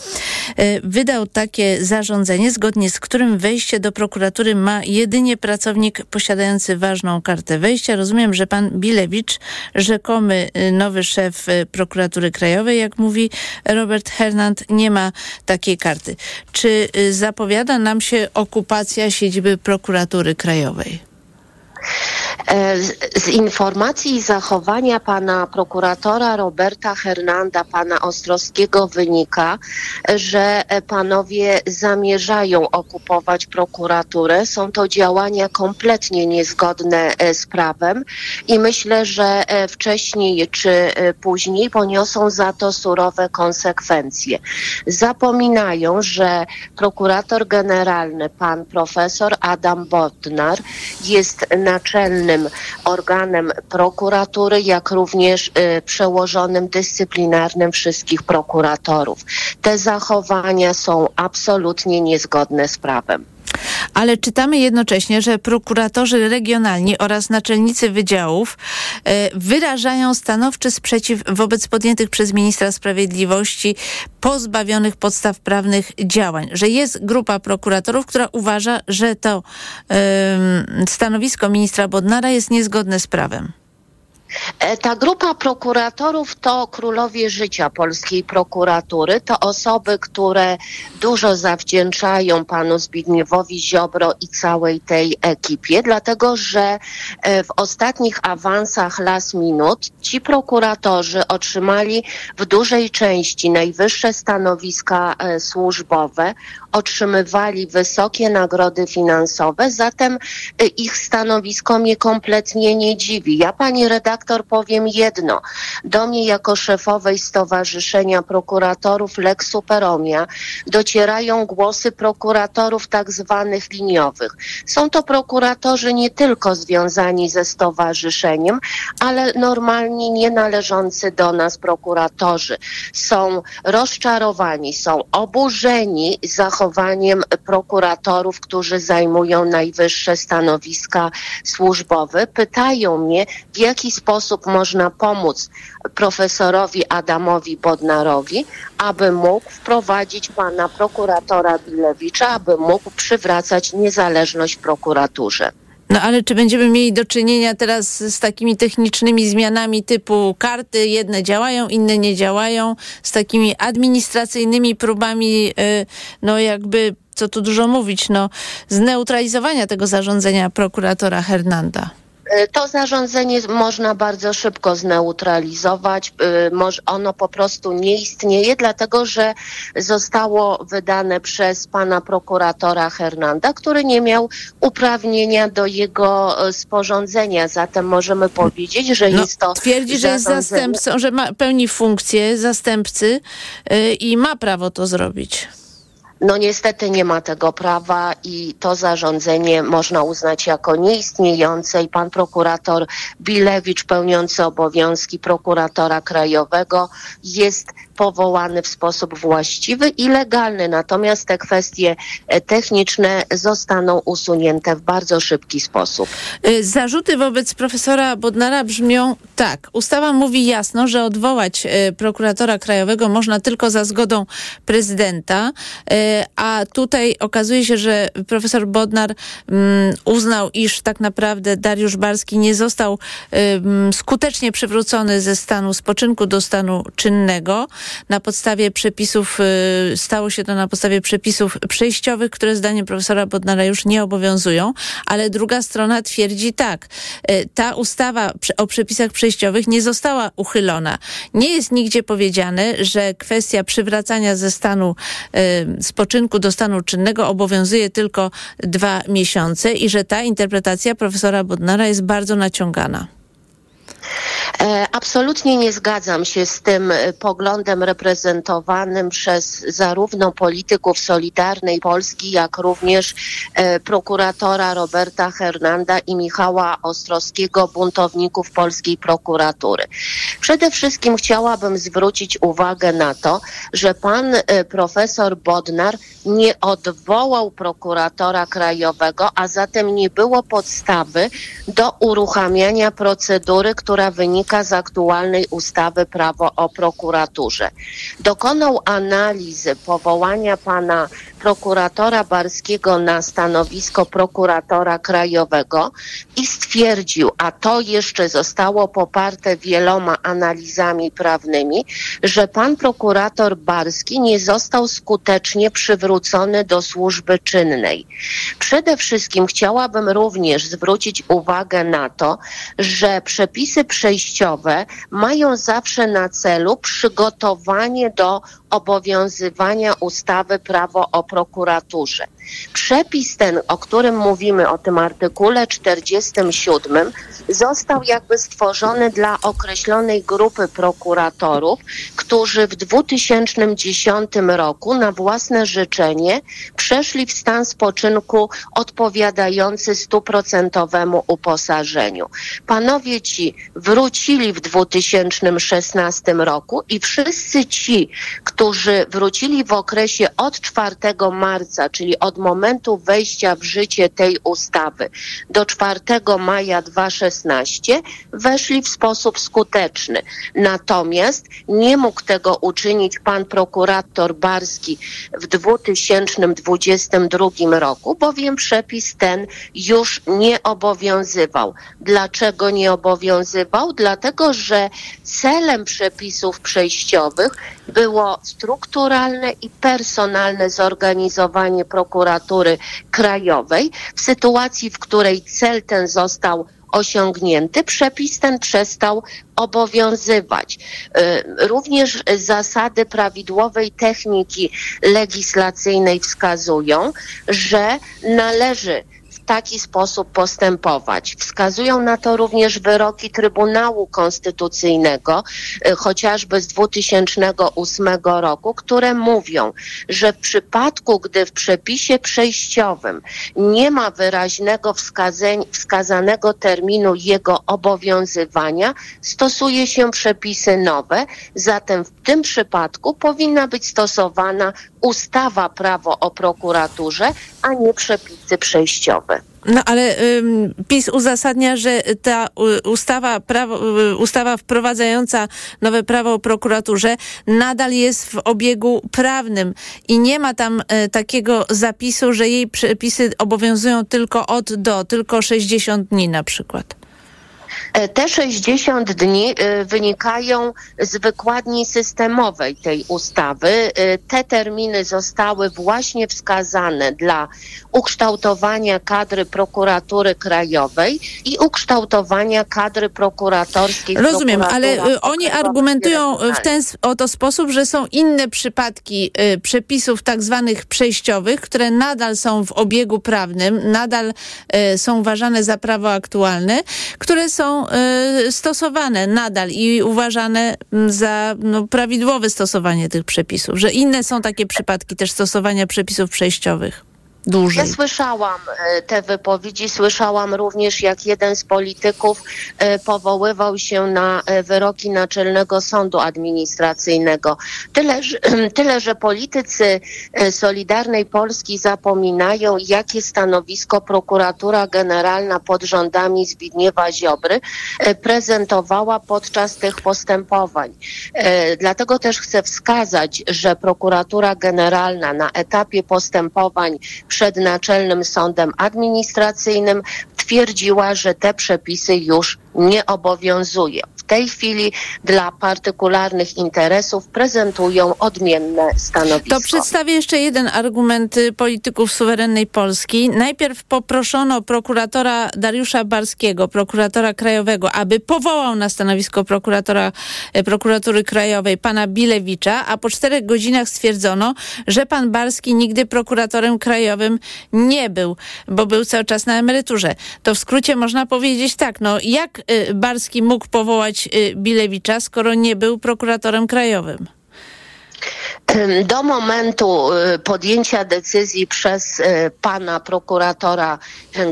wydał takie zarządzenie, zgodnie z którym wejście do prokuratury ma jedynie pracownik posiadający ważną kartę wejścia. Rozumiem, że pan Bilewicz, rzekomy nowy szef prokuratury krajowej, jak mówi Robert Hernand, nie ma takiej karty. Czy zapowiada nam się okupacja siedziby prokuratury krajowej? E, z informacji i zachowania pana prokuratora Roberta Hernanda, pana Ostrowskiego wynika, że panowie zamierzają okupować prokuraturę. Są to działania kompletnie niezgodne e, z prawem i myślę, że e, wcześniej czy później poniosą za to surowe konsekwencje. Zapominają, że prokurator generalny, pan profesor Adam Bodnar jest naczelny organem prokuratury, jak również y, przełożonym dyscyplinarnym wszystkich prokuratorów. Te zachowania są absolutnie niezgodne z prawem. Ale czytamy jednocześnie, że prokuratorzy regionalni oraz naczelnicy wydziałów e, wyrażają stanowczy sprzeciw wobec podjętych przez ministra sprawiedliwości pozbawionych podstaw prawnych działań. Że jest grupa prokuratorów, która uważa, że to stanowisko ministra Bodnara jest niezgodne z prawem. E, Ta grupa prokuratorów to królowie życia polskiej prokuratury. To osoby, które dużo zawdzięczają panu Zbigniewowi Ziobro i całej tej ekipie, dlatego że e, w ostatnich awansach last minut ci prokuratorzy otrzymali w dużej części najwyższe stanowiska e, służbowe, otrzymywali wysokie nagrody finansowe, zatem ich stanowisko mnie kompletnie nie dziwi. Ja pani redaktor powiem jedno. Do mnie jako szefowej Stowarzyszenia Prokuratorów Lex Superomia docierają głosy prokuratorów tak zwanych liniowych. Są to prokuratorzy nie tylko związani ze stowarzyszeniem, ale normalni, nie należący do nas prokuratorzy. Są rozczarowani, są oburzeni zachowaniem prokuratorów, którzy zajmują najwyższe stanowiska służbowe. Pytają mnie, w jaki sposób można pomóc profesorowi Adamowi Bodnarowi, aby mógł wprowadzić pana prokuratora Bilewicza, aby mógł przywracać niezależność prokuraturze. No ale czy będziemy mieli do czynienia teraz z takimi technicznymi zmianami typu karty, jedne działają, inne nie działają, z takimi administracyjnymi próbami, y, no jakby, co tu dużo mówić, no zneutralizowania tego zarządzenia prokuratora Hernanda? Y, To zarządzenie można bardzo szybko zneutralizować. Moż- Ono po prostu nie istnieje, dlatego że zostało wydane przez pana prokuratora Hernanda, który nie miał uprawnienia do jego y, sporządzenia. Zatem możemy powiedzieć, że jest to. No, Twierdzi, że jest zastępcą, że ma, pełni funkcję zastępcy i ma prawo to zrobić. No niestety nie ma tego prawa i to zarządzenie można uznać jako nieistniejące i pan prokurator Bilewicz pełniący obowiązki prokuratora krajowego jest powołany w sposób właściwy i legalny. Natomiast te kwestie e, techniczne zostaną usunięte w bardzo szybki sposób. Y, Zarzuty wobec profesora Bodnara brzmią tak. Ustawa mówi jasno, że odwołać y, prokuratora krajowego można tylko za zgodą prezydenta, a tutaj okazuje się, że profesor Bodnar mm, uznał, iż tak naprawdę Dariusz Barski nie został skutecznie przywrócony ze stanu spoczynku do stanu czynnego. Na podstawie przepisów, y, stało się to na podstawie przepisów przejściowych, które zdaniem profesora Bodnara już nie obowiązują, ale druga strona twierdzi tak. y, Ta ustawa o przepisach przejściowych nie została uchylona. Nie jest nigdzie powiedziane, że kwestia przywracania ze stanu y, spoczynku do stanu czynnego obowiązuje tylko dwa miesiące i że ta interpretacja profesora Bodnara jest bardzo naciągana. E, Absolutnie nie zgadzam się z tym e, poglądem reprezentowanym przez zarówno polityków Solidarnej Polski, jak również e, prokuratora Roberta Hernanda i Michała Ostrowskiego, buntowników polskiej prokuratury. Przede wszystkim chciałabym zwrócić uwagę na to, że pan profesor Bodnar nie odwołał prokuratora krajowego, a zatem nie było podstawy do uruchamiania procedury, która wynika z aktualnej ustawy prawo o prokuraturze. Dokonał analizy powołania pana prokuratora Barskiego na stanowisko prokuratora krajowego i stwierdził, a to jeszcze zostało poparte wieloma analizami prawnymi, że pan prokurator Barski nie został skutecznie przywrócony do służby czynnej. Przede wszystkim chciałabym również zwrócić uwagę na to, że przepisy przejściowe mają zawsze na celu przygotowanie do obowiązywania ustawy prawo o prokuraturze. Przepis ten, o którym mówimy, o tym artykule 47, został jakby stworzony dla określonej grupy prokuratorów, którzy w 2010 roku na własne życzenie przeszli w stan spoczynku odpowiadający stuprocentowemu uposażeniu. Panowie ci wrócili w 2016 roku i wszyscy ci, którzy wrócili w okresie od 4 marca, czyli od od momentu wejścia w życie tej ustawy do 4 maja 2016 weszli w sposób skuteczny. Natomiast nie mógł tego uczynić pan prokurator Barski w 2022 roku, bowiem przepis ten już nie obowiązywał. Dlaczego nie obowiązywał? Dlatego, że celem przepisów przejściowych było strukturalne i personalne zorganizowanie prokuratury krajowej w sytuacji, w której cel ten został osiągnięty, przepis ten przestał obowiązywać. Y, Również zasady prawidłowej techniki legislacyjnej wskazują, że należy taki sposób postępować. Wskazują na to również wyroki Trybunału Konstytucyjnego, y, chociażby z 2008 roku, które mówią, że w przypadku, gdy w przepisie przejściowym nie ma wyraźnego wskazań, wskazanego terminu jego obowiązywania, stosuje się przepisy nowe, zatem w tym przypadku powinna być stosowana ustawa prawo o prokuraturze, a nie przepisy przejściowe. No ale ym, PiS uzasadnia, że ta y, ustawa, prawo, y, ustawa wprowadzająca nowe prawo o prokuraturze nadal jest w obiegu prawnym i nie ma tam y, takiego zapisu, że jej przepisy obowiązują tylko od do, tylko 60 dni na przykład. E, Te 60 dni e, wynikają z wykładni systemowej tej ustawy. E, Te terminy zostały właśnie wskazane dla ukształtowania kadry prokuratury krajowej i ukształtowania kadry prokuratorskiej. Rozumiem, ale oni argumentują w ten oto sposób, że są inne przypadki przepisów tak zwanych przejściowych, które nadal są w obiegu prawnym, nadal są uważane za prawo aktualne, które są y, stosowane nadal i uważane mm, za no, prawidłowe stosowanie tych przepisów, że inne są takie przypadki też stosowania przepisów przejściowych. Dłużej. Ja słyszałam e, te wypowiedzi, słyszałam również, jak jeden z polityków e, powoływał się na e, wyroki Naczelnego Sądu Administracyjnego. Tyle, tyle, że politycy Solidarnej Polski zapominają, jakie stanowisko prokuratura generalna pod rządami Zbigniewa Ziobry prezentowała podczas tych postępowań. Dlatego też chcę wskazać, że prokuratura generalna na etapie postępowań przed Naczelnym Sądem Administracyjnym twierdziła, że te przepisy już nie obowiązują. W tej chwili dla partykularnych interesów prezentują odmienne stanowisko. To przedstawię jeszcze jeden argument y, polityków suwerennej Polski. Najpierw poproszono prokuratora Dariusza Barskiego, prokuratora krajowego, aby powołał na stanowisko prokuratora y, prokuratury krajowej pana Bilewicza, a po czterech godzinach stwierdzono, że pan Barski nigdy prokuratorem krajowym nie był, bo był cały czas na emeryturze. To w skrócie można powiedzieć tak, no jak y, Barski mógł powołać y, Bilewicza, skoro nie był prokuratorem krajowym? Do momentu y, podjęcia decyzji przez pana prokuratora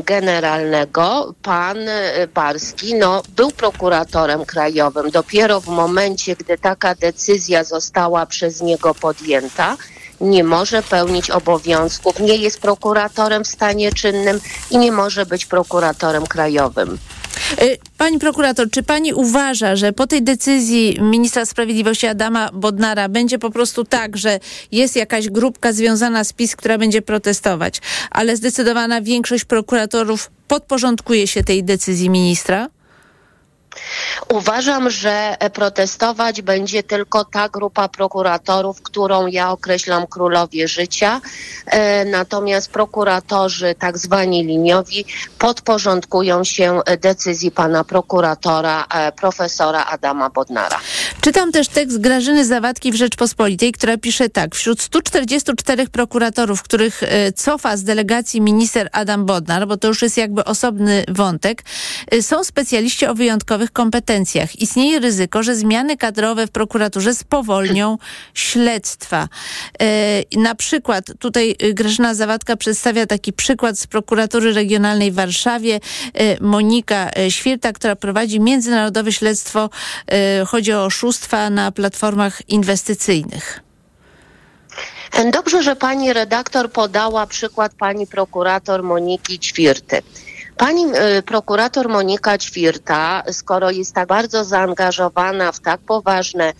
generalnego, pan Barski no, był prokuratorem krajowym. Dopiero w momencie, gdy taka decyzja została przez niego podjęta, nie może pełnić obowiązków, nie jest prokuratorem w stanie czynnym i nie może być prokuratorem krajowym. Y, Pani prokurator, czy pani uważa, że po tej decyzji ministra sprawiedliwości Adama Bodnara będzie po prostu tak, że jest jakaś grupka związana z PiS, która będzie protestować, ale zdecydowana większość prokuratorów podporządkuje się tej decyzji ministra? Uważam, że protestować będzie tylko ta grupa prokuratorów, którą ja określam królowie życia. E, Natomiast prokuratorzy, tak zwani liniowi, podporządkują się decyzji pana prokuratora, e, profesora Adama Bodnara. Czytam też tekst Grażyny Zawadki w Rzeczpospolitej, która pisze tak. Wśród 144 prokuratorów, których e, cofa z delegacji minister Adam Bodnar, bo to już jest jakby osobny wątek, są specjaliści o wyjątkowych kompetencjach. Istnieje ryzyko, że zmiany kadrowe w prokuraturze spowolnią śledztwa. E, Na przykład tutaj e, Grażyna Zawadka przedstawia taki przykład z prokuratury regionalnej w Warszawie. E, Monika e, Świerta, która prowadzi międzynarodowe śledztwo, chodzi o oszustwa na platformach inwestycyjnych. Dobrze, że pani redaktor podała przykład pani prokurator Moniki Ćwirty. Pani y, prokurator Monika Ćwirta, skoro jest tak bardzo zaangażowana w tak poważne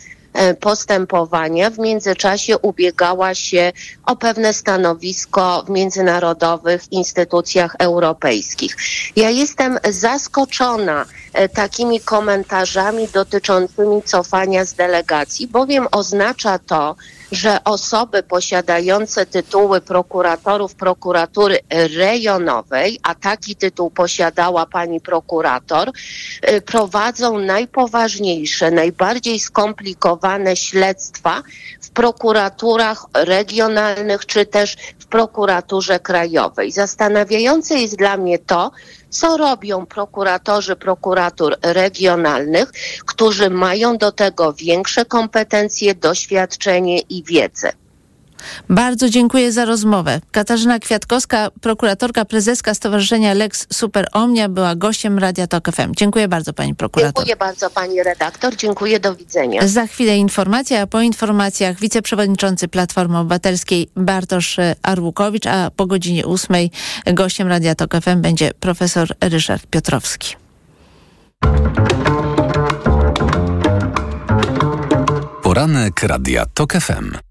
y, postępowania, w międzyczasie ubiegała się o pewne stanowisko w międzynarodowych instytucjach europejskich. Ja jestem zaskoczona y, takimi komentarzami dotyczącymi cofania z delegacji, bowiem oznacza to, że osoby posiadające tytuły prokuratorów prokuratury rejonowej, a taki tytuł posiadała pani prokurator, y, prowadzą najpoważniejsze, najbardziej skomplikowane śledztwa w prokuraturach regionalnych czy też w prokuraturze krajowej. Zastanawiające jest dla mnie to, co robią prokuratorzy prokuratur regionalnych, którzy mają do tego większe kompetencje, doświadczenie i wiedzę. Bardzo dziękuję za rozmowę. Katarzyna Kwiatkowska, prokuratorka prezeska Stowarzyszenia Lex Super Omnia, była gościem Radia Tok FM. Dziękuję bardzo pani prokurator. Dziękuję bardzo pani redaktor. Dziękuję, do widzenia. Za chwilę informacja, a po informacjach wiceprzewodniczący Platformy Obywatelskiej Bartosz Arłukowicz, a po godzinie ósmej gościem Radia Tok FM będzie profesor Ryszard Piotrowski. Poranek Radia Tok FM.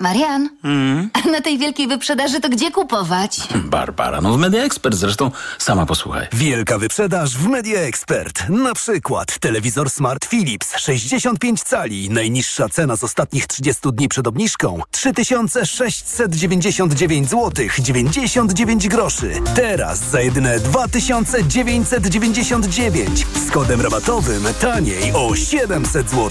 Marian, mm? na tej wielkiej wyprzedaży to gdzie kupować? Barbara, no w Media Expert zresztą, sama posłuchaj. Wielka wyprzedaż w Media Expert. Na przykład telewizor Smart Philips 65 cali. Najniższa cena z ostatnich 30 dni przed obniżką 3699 zł 99 groszy. Teraz za jedyne 2999 z kodem rabatowym taniej o 700 zł.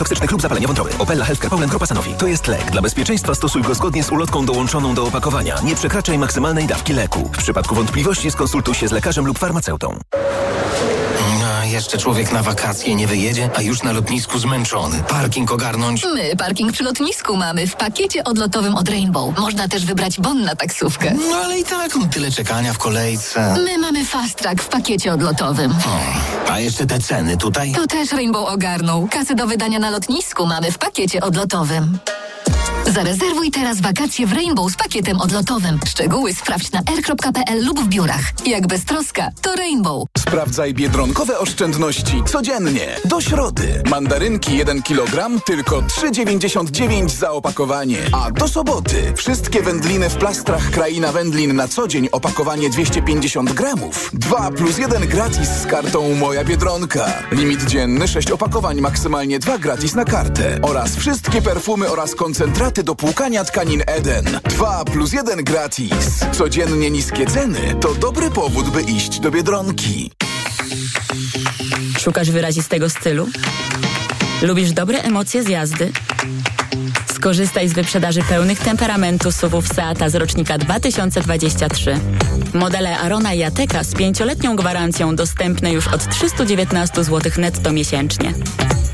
toksycznych lub zapalenie wątroby. Opella Healthcare Poland Grupa Sanofi. To jest lek. Dla bezpieczeństwa stosuj go zgodnie z ulotką dołączoną do opakowania. Nie przekraczaj maksymalnej dawki leku. W przypadku wątpliwości skonsultuj się z lekarzem lub farmaceutą. Jeszcze człowiek na wakacje nie wyjedzie, a już na lotnisku zmęczony. Parking ogarnąć? My parking przy lotnisku mamy w pakiecie odlotowym od Rainbow. Można też wybrać bon na taksówkę. No ale i tak, tyle czekania w kolejce. My mamy fast track w pakiecie odlotowym. A jeszcze te ceny tutaj? To też Rainbow ogarnął. Kasy do wydania na lotnisku mamy w pakiecie odlotowym. Zarezerwuj teraz wakacje w Rainbow z pakietem odlotowym. Szczegóły sprawdź na r.pl lub w biurach. Jak bez troska, to Rainbow. Sprawdzaj biedronkowe oszczędności codziennie. Do środy. Mandarynki 1 kg tylko 3,99 za opakowanie. A do soboty wszystkie wędliny w plastrach Kraina Wędlin na co dzień opakowanie 250 gramów. 2 plus 1 gratis z kartą Moja Biedronka. Limit dzienny 6 opakowań, maksymalnie 2 gratis na kartę. Oraz wszystkie perfumy oraz koncentraty do płukania tkanin Eden. 2 plus 1 gratis. Codziennie niskie ceny to dobry powód, by iść do Biedronki. Szukasz wyrazistego stylu? Lubisz dobre emocje z jazdy? Skorzystaj z wyprzedaży pełnych temperamentu SUVów Seata z rocznika 2023. Modele Arona i Ateka z pięcioletnią gwarancją dostępne już od 319 zł netto miesięcznie.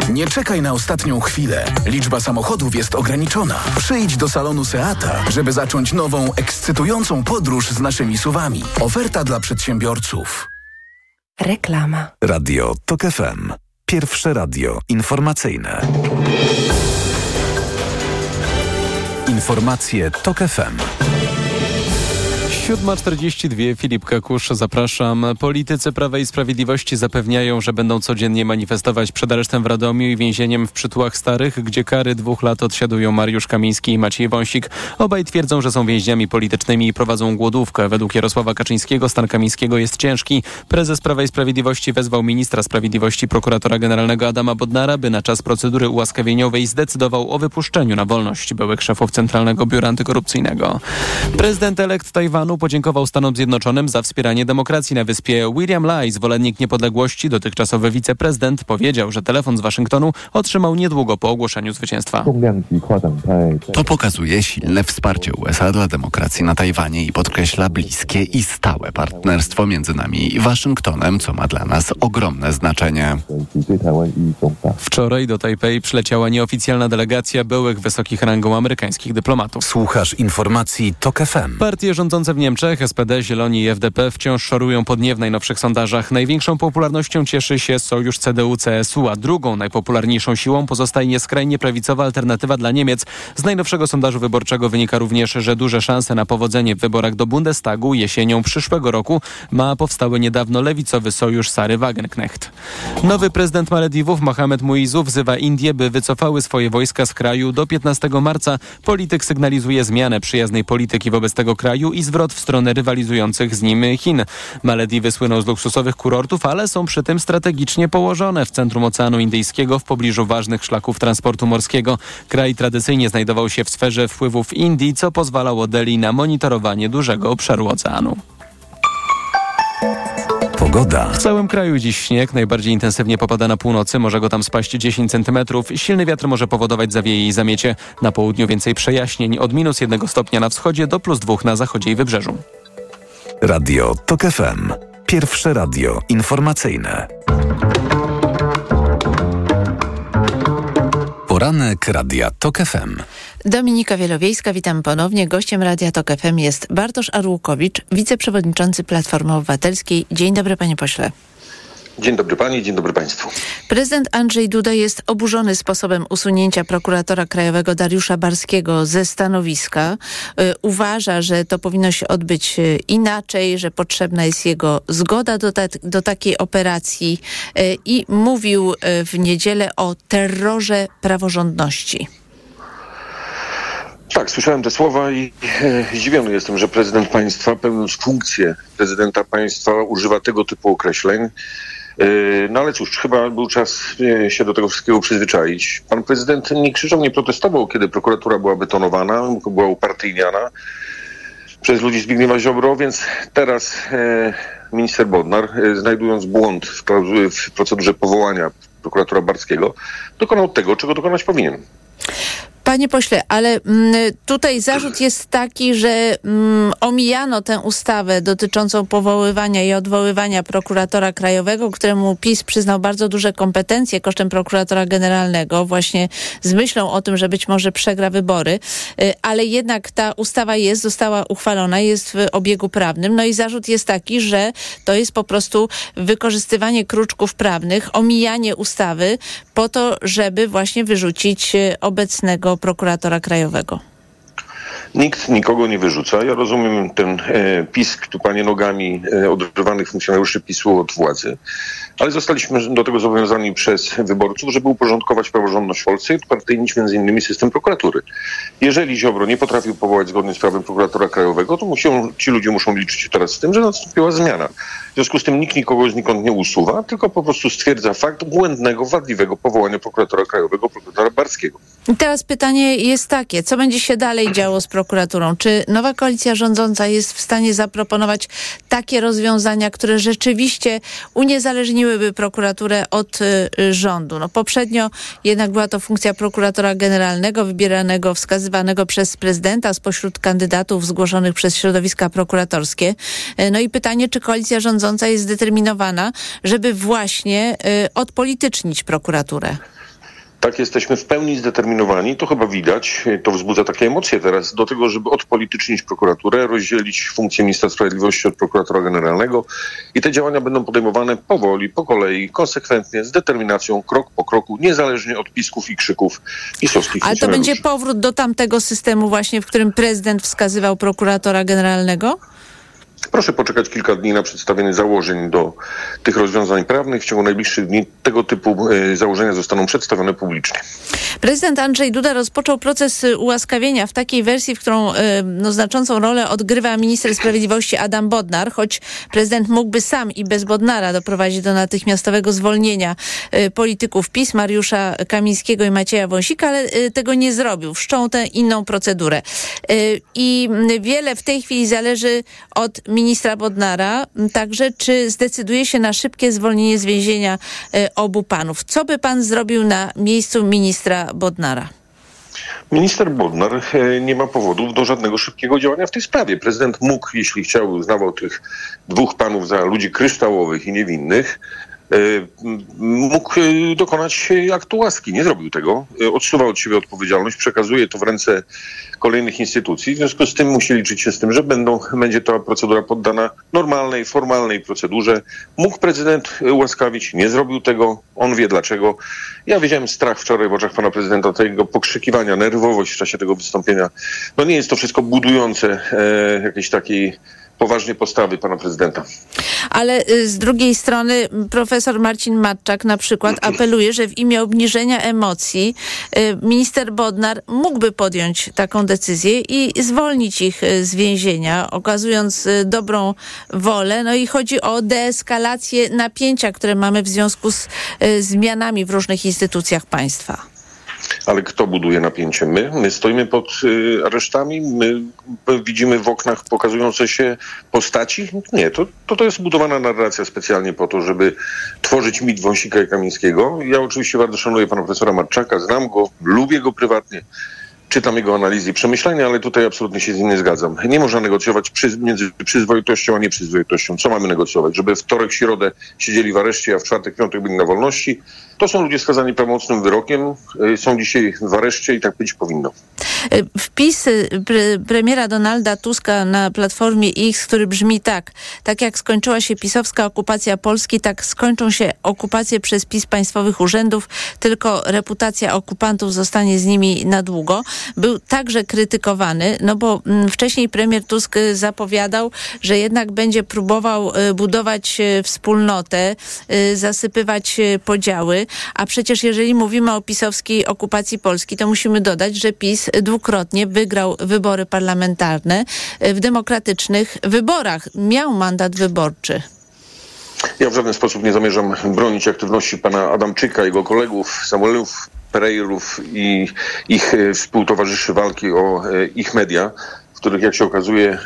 Nie czekaj na ostatnią chwilę. Liczba samochodów jest ograniczona. Przyjdź do salonu Seata, żeby zacząć nową, ekscytującą podróż z naszymi suwami. Oferta dla przedsiębiorców. Reklama. Radio TOK FM. Pierwsze radio informacyjne. Informacje TOK FM. 7.42, Filip Kakusz, zapraszam. Politycy Prawa i Sprawiedliwości zapewniają, że będą codziennie manifestować przed aresztem w Radomiu i więzieniem w Przytułach Starych, gdzie kary dwóch lat odsiadują Mariusz Kamiński i Maciej Wąsik. Obaj twierdzą, że są więźniami politycznymi i prowadzą głodówkę. Według Jarosława Kaczyńskiego stan Kamińskiego jest ciężki. Prezes Prawa i Sprawiedliwości wezwał ministra sprawiedliwości prokuratora generalnego Adama Bodnara, by na czas procedury ułaskawieniowej zdecydował o wypuszczeniu na wolność byłych szefów Centralnego Biura Antykorupcyjnego. Prezydent elekt Tajwanu podziękował Stanom Zjednoczonym za wspieranie demokracji na wyspie. William Lai, zwolennik niepodległości, dotychczasowy wiceprezydent, powiedział, że telefon z Waszyngtonu otrzymał niedługo po ogłoszeniu zwycięstwa. To pokazuje silne wsparcie USA dla demokracji na Tajwanie i podkreśla bliskie i stałe partnerstwo między nami i Waszyngtonem, co ma dla nas ogromne znaczenie. Wczoraj do Tajpej przyleciała nieoficjalna delegacja byłych wysokich rangą amerykańskich dyplomatów. Słuchasz informacji TOK FM. Partie rządzące w Niemczech, SPD, Zieloni i FDP wciąż szorują podnie w najnowszych sondażach. Największą popularnością cieszy się sojusz CDU-CSU, a drugą najpopularniejszą siłą pozostaje skrajnie prawicowa alternatywa dla Niemiec. Z najnowszego sondażu wyborczego wynika również, że duże szanse na powodzenie w wyborach do Bundestagu jesienią przyszłego roku ma powstały niedawno lewicowy sojusz Sary Wagenknecht. Nowy prezydent Malediwów Mohamed Muizu wzywa Indie, by wycofały swoje wojska z kraju do 15 marca. Polityk sygnalizuje zmianę przyjaznej polityki wobec tego kraju i zwrot w stronę rywalizujących z nim Chin. Malediwy słyną z luksusowych kurortów, ale są przy tym strategicznie położone w centrum Oceanu Indyjskiego w pobliżu ważnych szlaków transportu morskiego. Kraj tradycyjnie znajdował się w sferze wpływów Indii, co pozwalało Delhi na monitorowanie dużego obszaru oceanu. Pogoda. W całym kraju dziś śnieg, najbardziej intensywnie popada na północy, może go tam spaść 10 cm. Silny wiatr może powodować zawieje i zamiecie. Na południu więcej przejaśnień, od minus 1 stopnia na wschodzie do plus 2 na zachodzie i wybrzeżu. Radio TOK FM. Pierwsze radio informacyjne. Poranek Radia TOK FM. Dominika Wielowiejska, witam ponownie. Gościem Radia TOK FM jest Bartosz Arłukowicz, wiceprzewodniczący Platformy Obywatelskiej. Dzień dobry, panie pośle. Dzień dobry pani, dzień dobry państwu. Prezydent Andrzej Duda jest oburzony sposobem usunięcia prokuratora krajowego Dariusza Barskiego ze stanowiska. Y, uważa, że to powinno się odbyć y, inaczej, że potrzebna jest jego zgoda do, ta do takiej operacji y, i mówił w niedzielę o terrorze praworządności. Tak, słyszałem te słowa i e, zdziwiony jestem, że prezydent państwa, pełniąc funkcję prezydenta państwa, używa tego typu określeń. E, no ale cóż, chyba był czas e, się do tego wszystkiego przyzwyczaić. Pan prezydent nie krzyczał, nie protestował, kiedy prokuratura była betonowana, była upartyjniana przez ludzi Zbigniewa Ziobro, więc teraz e, minister Bodnar, znajdując błąd w, w procedurze powołania prokuratora Barskiego, dokonał tego, czego dokonać powinien. Panie pośle, ale mm, tutaj zarzut jest taki, że mm, omijano tę ustawę dotyczącą powoływania i odwoływania prokuratora krajowego, któremu PiS przyznał bardzo duże kompetencje kosztem prokuratora generalnego, właśnie z myślą o tym, że być może przegra wybory, y, ale jednak ta ustawa jest, została uchwalona, jest w obiegu prawnym. No i zarzut jest taki, że to jest po prostu wykorzystywanie kruczków prawnych, omijanie ustawy po to, żeby właśnie wyrzucić y, obecnego prokuratora krajowego? Nikt nikogo nie wyrzuca. Ja rozumiem ten e, pisk tupanie nogami e, odrywanych funkcjonariuszy PiSu od władzy, ale zostaliśmy do tego zobowiązani przez wyborców, żeby uporządkować praworządność w Polsce i upartyjnić między innymi system prokuratury. Jeżeli Ziobro nie potrafił powołać zgodnie z prawem prokuratora krajowego, to muszą, ci ludzie muszą liczyć się teraz z tym, że nastąpiła zmiana. W związku z tym nikt nikogo znikąd nie usuwa, tylko po prostu stwierdza fakt błędnego, wadliwego powołania prokuratora krajowego, prokuratora Barskiego. I teraz pytanie jest takie, co będzie się dalej działo z prokuraturą. Czy nowa koalicja rządząca jest w stanie zaproponować takie rozwiązania, które rzeczywiście uniezależniłyby prokuraturę od y, rządu? No poprzednio jednak była to funkcja prokuratora generalnego, wybieranego, wskazywanego przez prezydenta spośród kandydatów zgłoszonych przez środowiska prokuratorskie. Y, no i pytanie, czy koalicja rządząca jest zdeterminowana, żeby właśnie y, odpolitycznić prokuraturę? Tak, jesteśmy w pełni zdeterminowani, to chyba widać, to wzbudza takie emocje teraz, do tego, żeby odpolitycznić prokuraturę, rozdzielić funkcję ministra sprawiedliwości od prokuratora generalnego. I te działania będą podejmowane powoli, po kolei, konsekwentnie, z determinacją, krok po kroku, niezależnie od pisków i krzyków pisowskich Ale to będzie powrót do tamtego systemu właśnie, w którym prezydent wskazywał prokuratora generalnego? Proszę poczekać kilka dni na przedstawienie założeń do tych rozwiązań prawnych. W ciągu najbliższych dni tego typu e, założenia zostaną przedstawione publicznie. Prezydent Andrzej Duda rozpoczął proces y, ułaskawienia w takiej wersji, w którą y, no, znaczącą rolę odgrywa minister sprawiedliwości Adam Bodnar, choć prezydent mógłby sam i bez Bodnara doprowadzić do natychmiastowego zwolnienia polityków PiS, Mariusza Kamińskiego i Macieja Wąsika, ale tego nie zrobił. Wszczął tę inną procedurę. I wiele w tej chwili zależy od ministra Bodnara, także czy zdecyduje się na szybkie zwolnienie z więzienia obu panów. Co by pan zrobił na miejscu ministra Bodnara? Minister Bodnar e, nie ma powodów do żadnego szybkiego działania w tej sprawie. Prezydent mógł, jeśli chciał, uznawał tych dwóch panów za ludzi kryształowych i niewinnych, e, mógł e, dokonać aktu łaski. Nie zrobił tego. Odsuwał od siebie odpowiedzialność, przekazuje to w ręce kolejnych instytucji. W związku z tym musi liczyć się z tym, że będą, będzie ta procedura poddana normalnej, formalnej procedurze. Mógł prezydent łaskawić, nie zrobił tego. On wie dlaczego. Ja widziałem strach wczoraj w oczach pana prezydenta, tego pokrzykiwania, nerwowość w czasie tego wystąpienia. No nie jest to wszystko budujące e, jakiejś takiej poważnie postawy pana prezydenta. Ale y, z drugiej strony profesor Marcin Matczak na przykład apeluje, że w imię obniżenia emocji y, minister Bodnar mógłby podjąć taką decyzję i zwolnić ich y, z więzienia, okazując dobrą wolę. No i chodzi o deeskalację napięcia, które mamy w związku z zmianami w różnych instytucjach państwa. Ale kto buduje napięcie? My? My stoimy pod y, aresztami? My widzimy w oknach pokazujące się postaci? Nie, to, to, to jest budowana narracja specjalnie po to, żeby tworzyć mit Wąsika i Kamińskiego. Ja oczywiście bardzo szanuję pana profesora Marczaka, znam go, lubię go prywatnie czytam jego analizy i przemyślenia, ale tutaj absolutnie się z nim nie zgadzam. Nie można negocjować przy, między przyzwoitością a nieprzyzwoitością. Co mamy negocjować? Żeby wtorek, środę siedzieli w areszcie, a w czwartek, piątek byli na wolności? To są ludzie skazani prawomocnym wyrokiem, y, są dzisiaj w areszcie i tak być powinno. Y, Wpisy pre premiera Donalda Tuska na Platformie X, który brzmi tak. Tak jak skończyła się pisowska okupacja Polski, tak skończą się okupacje przez PiS państwowych urzędów, tylko reputacja okupantów zostanie z nimi na długo. Był także krytykowany, no bo mm, wcześniej premier Tusk y, zapowiadał, że jednak będzie próbował budować wspólnotę, zasypywać podziały. A przecież jeżeli mówimy o pisowskiej okupacji Polski, to musimy dodać, że PiS dwukrotnie wygrał wybory parlamentarne w demokratycznych wyborach. Miał mandat wyborczy. Ja w żaden sposób nie zamierzam bronić aktywności pana Adamczyka, jego kolegów, Samuelów, Pereirów i ich współtowarzyszy walki o e, ich media w których, jak się okazuje, e,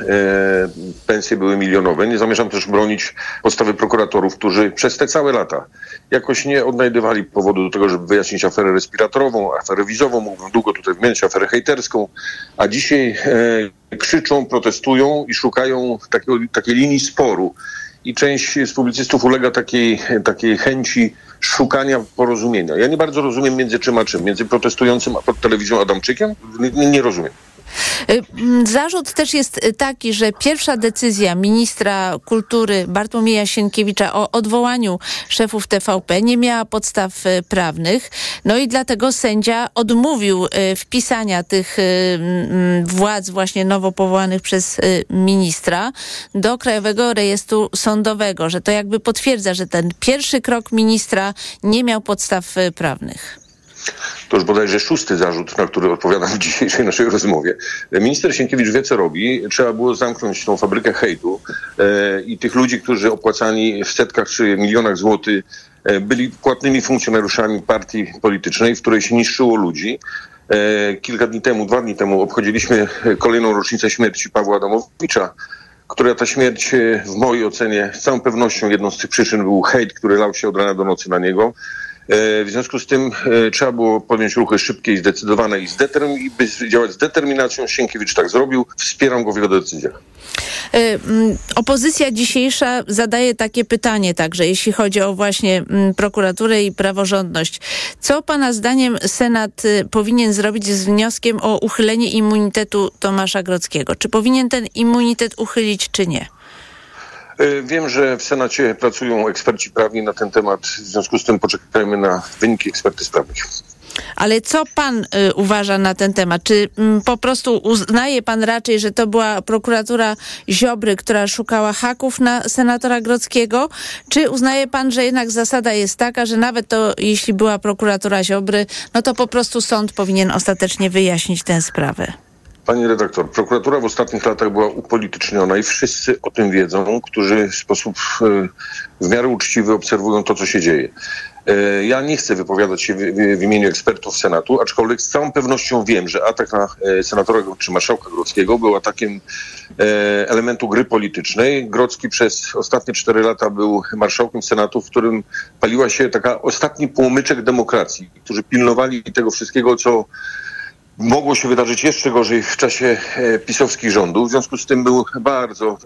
pensje były milionowe. Nie zamierzam też bronić postawy prokuratorów, którzy przez te całe lata jakoś nie odnajdywali powodu do tego, żeby wyjaśnić aferę respiratorową, aferę wizową, mógłbym długo tutaj wymienić aferę hejterską, a dzisiaj e, krzyczą, protestują i szukają takiego, takiej linii sporu. I część z publicystów ulega takiej, takiej chęci szukania porozumienia. Ja nie bardzo rozumiem między czym a czym. Między protestującym a pod telewizją Adamczykiem? Nie, nie rozumiem. Y, zarzut też jest taki, że pierwsza decyzja ministra kultury Bartłomieja Sienkiewicza o odwołaniu szefów TVP nie miała podstaw y, prawnych. No i dlatego sędzia odmówił y, wpisania tych władz właśnie nowo powołanych przez ministra do Krajowego Rejestru Sądowego, że to jakby potwierdza, że ten pierwszy krok ministra nie miał podstaw prawnych. To już bodajże szósty zarzut, na który odpowiadam w dzisiejszej naszej rozmowie. Minister Sienkiewicz wie, co robi. Trzeba było zamknąć tą fabrykę hejtu e, i tych ludzi, którzy opłacani w setkach czy milionach złotych e, byli płatnymi funkcjonariuszami partii politycznej, w której się niszczyło ludzi. Kilka dni temu, dwa dni temu obchodziliśmy kolejną rocznicę śmierci Pawła Adamowicza, która ta śmierć w mojej ocenie z całą pewnością jedną z tych przyczyn był hejt, który lał się od rana do nocy na niego. W związku z tym trzeba było podjąć ruchy szybkie i zdecydowane i, zdetermin- i by działać z determinacją. Sienkiewicz tak zrobił. Wspieram go w jego decyzjach. Y, opozycja dzisiejsza zadaje takie pytanie także, jeśli chodzi o właśnie prokuraturę i praworządność. Co Pana zdaniem Senat y, powinien zrobić z wnioskiem o uchylenie immunitetu Tomasza Grodzkiego? Czy powinien ten immunitet uchylić, czy nie? Wiem, że w Senacie pracują eksperci prawni na ten temat. W związku z tym poczekajmy na wyniki ekspertyz prawnych. Ale co pan y, uważa na ten temat? Czy mm, po prostu uznaje pan raczej, że to była prokuratura Ziobry, która szukała haków na senatora Grodzkiego? Czy uznaje pan, że jednak zasada jest taka, że nawet to, jeśli była prokuratura Ziobry, no to po prostu sąd powinien ostatecznie wyjaśnić tę sprawę? Pani redaktor, prokuratura w ostatnich latach była upolityczniona i wszyscy o tym wiedzą, którzy w sposób w miarę uczciwy obserwują to, co się dzieje. Ja nie chcę wypowiadać się w, imieniu ekspertów Senatu, aczkolwiek z całą pewnością wiem, że atak na senatora czy marszałka Grodzkiego był atakiem e, elementu gry politycznej. Grodzki przez ostatnie cztery lata był marszałkiem Senatu, w którym paliła się taka ostatni płomyczek demokracji, którzy pilnowali tego wszystkiego, co mogło się wydarzyć jeszcze gorzej w czasie pisowskich rządów. W związku z tym był bardzo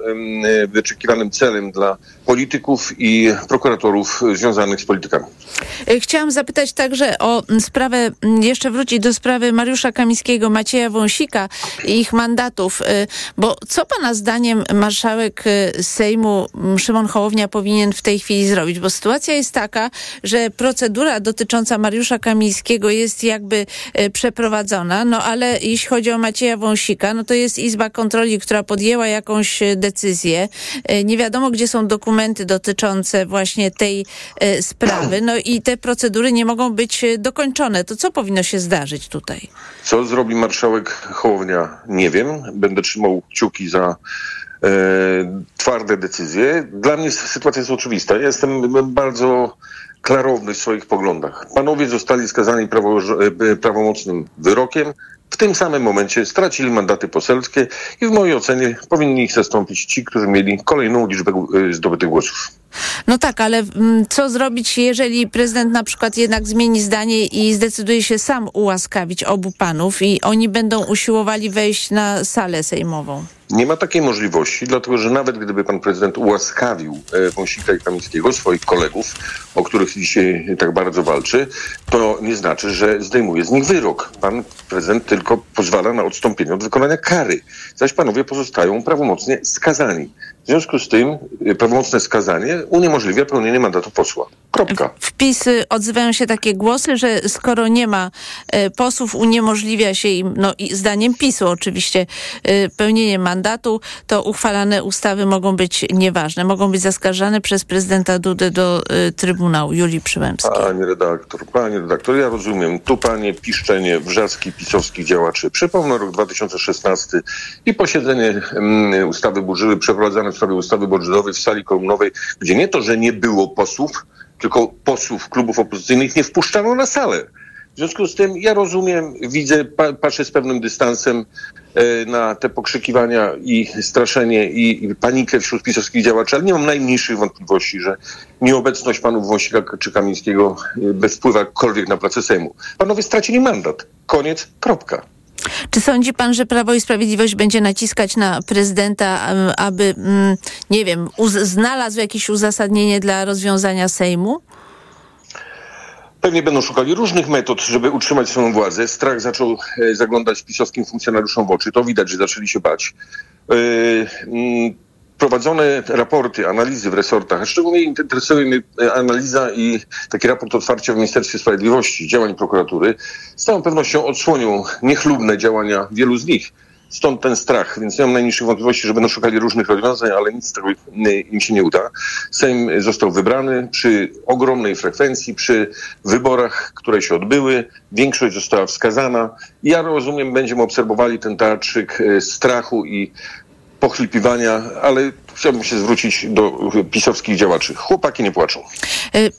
wyczekiwanym celem dla polityków i prokuratorów związanych z politykami. Chciałam zapytać także o sprawę, jeszcze wrócić do sprawy Mariusza Kamińskiego, Macieja Wąsika i ich mandatów, bo co pana zdaniem marszałek Sejmu Szymon Hołownia powinien w tej chwili zrobić? Bo sytuacja jest taka, że procedura dotycząca Mariusza Kamińskiego jest jakby przeprowadzona, no ale jeśli chodzi o Macieja Wąsika, no to jest Izba Kontroli, która podjęła jakąś decyzję. Nie wiadomo, gdzie są dokumenty dotyczące właśnie tej sprawy. No i te procedury nie mogą być dokończone. To co powinno się zdarzyć tutaj? Co zrobi marszałek Hołownia? Nie wiem. Będę trzymał kciuki za e, twarde decyzje. Dla mnie sytuacja jest oczywista. Ja jestem bardzo klarowny w swoich poglądach. Panowie zostali skazani prawo, prawomocnym wyrokiem. W tym samym momencie stracili mandaty poselskie i w mojej ocenie powinni ich zastąpić ci, którzy mieli kolejną liczbę zdobytych głosów. No tak, ale co zrobić, jeżeli prezydent na przykład jednak zmieni zdanie i zdecyduje się sam ułaskawić obu panów i oni będą usiłowali wejść na salę sejmową? Nie ma takiej możliwości, dlatego że nawet gdyby pan prezydent ułaskawił Wąsika i Kamińskiego, swoich kolegów, o których dzisiaj tak bardzo walczy, to nie znaczy, że zdejmuje z nich wyrok. Pan prezydent tylko pozwala na odstąpienie od wykonania kary, zaś panowie pozostają prawomocnie skazani. W związku z tym prawomocne skazanie uniemożliwia pełnienie mandatu posła. Kropka. W PiS odzywają się takie głosy, że skoro nie ma e, posłów, uniemożliwia się im, no i zdaniem PiSu oczywiście, e, pełnienie mandatu, to uchwalane ustawy mogą być nieważne, mogą być zaskarżane przez prezydenta Dudę do Trybunału Julii Przyłębskiej. Panie redaktor, panie redaktor, ja rozumiem tupanie, piszczenie, wrzaski pisowskich działaczy. Przypomnę rok 2016 i posiedzenie mm, ustawy budżetowej przeprowadzane w sprawie ustawy budżetowej w sali kolumnowej, gdzie nie to, że nie było posłów, tylko posłów klubów opozycyjnych nie wpuszczano na salę. W związku z tym ja rozumiem, widzę, pa, patrzę z pewnym dystansem e, na te pokrzykiwania i straszenie i, panikę wśród pisowskich działaczy, ale nie mam najmniejszych wątpliwości, że nieobecność panów Wąsika czy Kamińskiego e, bez wpływu jakkolwiek na pracę Sejmu. Panowie stracili mandat. Koniec, kropka. Czy sądzi pan, że Prawo i Sprawiedliwość będzie naciskać na prezydenta, aby, nie wiem, znalazł jakieś uzasadnienie dla rozwiązania Sejmu? Pewnie będą szukali różnych metod, żeby utrzymać swoją władzę. Strach zaczął zaglądać pisowskim funkcjonariuszom w oczy. To widać, że zaczęli się bać. Prowadzone raporty, analizy w resortach, a szczególnie interesuje mnie analiza i taki raport otwarcia w Ministerstwie Sprawiedliwości działań prokuratury, z całą pewnością odsłonią niechlubne działania wielu z nich. Stąd ten strach, więc nie mam najmniejszych wątpliwości, że będą szukali różnych rozwiązań, ale nic z tego im się nie uda. Sejm został wybrany przy ogromnej frekwencji, przy wyborach, które się odbyły. Większość została wskazana. Ja rozumiem, będziemy obserwowali ten teatrzyk strachu i pochlipiwania, ale chciałbym się zwrócić do pisowskich działaczy. Chłopaki nie płaczą. Mm,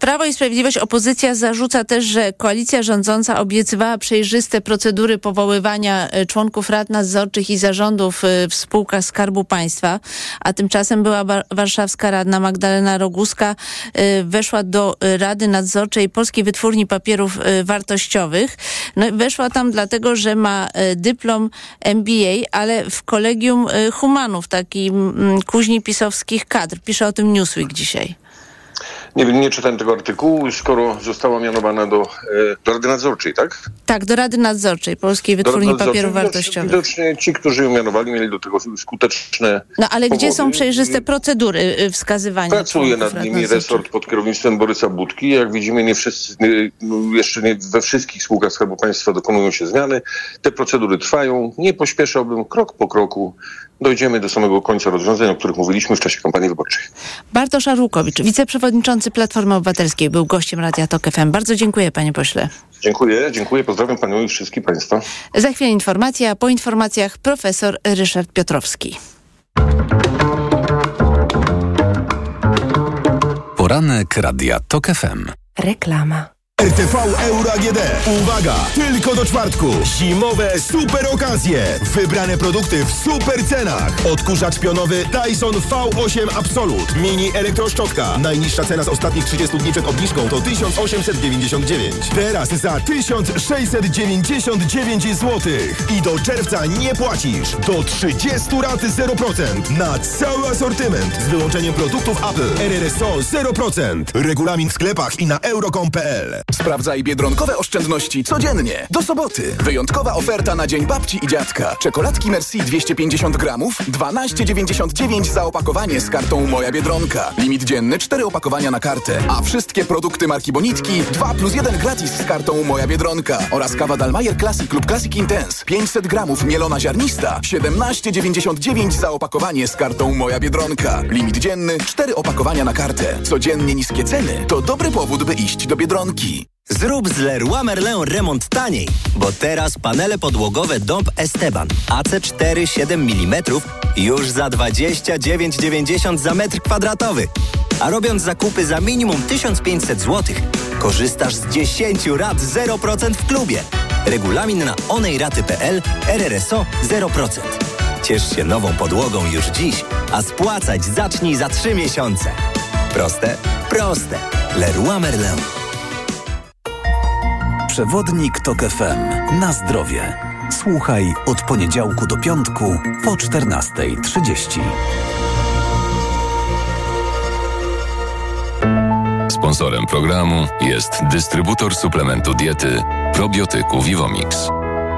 Prawo i Sprawiedliwość, opozycja zarzuca też, że koalicja rządząca obiecywała przejrzyste procedury powoływania e, członków rad nadzorczych i zarządów e, w spółkach Skarbu Państwa, a tymczasem była warszawska radna Magdalena Roguska e, weszła do Rady Nadzorczej Polskiej Wytwórni Papierów Wartościowych. No, weszła tam dlatego, że ma dyplom MBA, ale w kolegium Humanów, taki kuźni pisowskich kadr. Pisze o tym Newsweek dzisiaj. Nie wiem, nie czytałem tego artykułu, skoro została mianowana do, e, do Rady Nadzorczej, tak? Tak, do Rady Nadzorczej Polskiej Wytwórni Papierów Wartościowych. Widocznie ci, którzy ją mianowali, mieli do tego skuteczne No ale powody. gdzie są przejrzyste procedury y, wskazywania? Pracuje nad nimi resort pod kierownictwem Borysa Budki. Jak widzimy, nie wszyscy, no, jeszcze nie we wszystkich spółkach Skarbu Państwa dokonują się zmiany. Te procedury trwają. Nie pośpieszałbym krok po kroku dojdziemy do samego końca rozwiązań, o których mówiliśmy w czasie kampanii wyborczej. Bartosz Arłukowicz, wiceprzewodniczący Platformy Obywatelskiej, był gościem Radia TOK FM. Bardzo dziękuję panie pośle. Dziękuję, dziękuję. Pozdrawiam panią i wszystkich państwa. Za chwilę informacja, a po informacjach profesor Ryszard Piotrowski. Poranek Radia TOK FM. Reklama. RTV Euro AGD. Uwaga! Tylko do czwartku. Zimowe super okazje. Wybrane produkty w super cenach. Odkurzacz pionowy Dyson V8 Absolut. Mini elektroszczotka. Najniższa cena z ostatnich 30 dni przed obniżką to 1899. Teraz za 1699 zł. I do czerwca nie płacisz. Do 30 rat 0% na cały asortyment z wyłączeniem produktów Apple. RRSO 0%. Regulamin w sklepach i na euro.com.pl. Sprawdzaj biedronkowe oszczędności codziennie. Do soboty. Wyjątkowa oferta na Dzień Babci i Dziadka. Czekoladki Merci 250 gramów, 12,99 za opakowanie z kartą Moja Biedronka. Limit dzienny 4 opakowania na kartę. A wszystkie produkty marki Bonitki 2 plus 1 gratis z kartą Moja Biedronka. Oraz kawa Dalmayer Classic lub Classic Intense 500 gramów mielona ziarnista 17,99 za opakowanie z kartą Moja Biedronka. Limit dzienny 4 opakowania na kartę. Codziennie niskie ceny to dobry powód, by iść do Biedronki. Zrób z Leroy Merlin remont taniej, bo teraz panele podłogowe Dąb Esteban AC4 7 mm już za 29,90 za metr kwadratowy. A robiąc zakupy za minimum 1500 zł, korzystasz z 10 rat 0% w klubie. Regulamin na onejraty.pl RRSO 0%. Ciesz się nową podłogą już dziś, a spłacać zacznij za 3 miesiące. Proste? Proste. Leroy Merlin. Przewodnik TOK FM. Na zdrowie. Słuchaj od poniedziałku do piątku po 14.30. Sponsorem programu jest dystrybutor suplementu diety probiotyku Vivomix.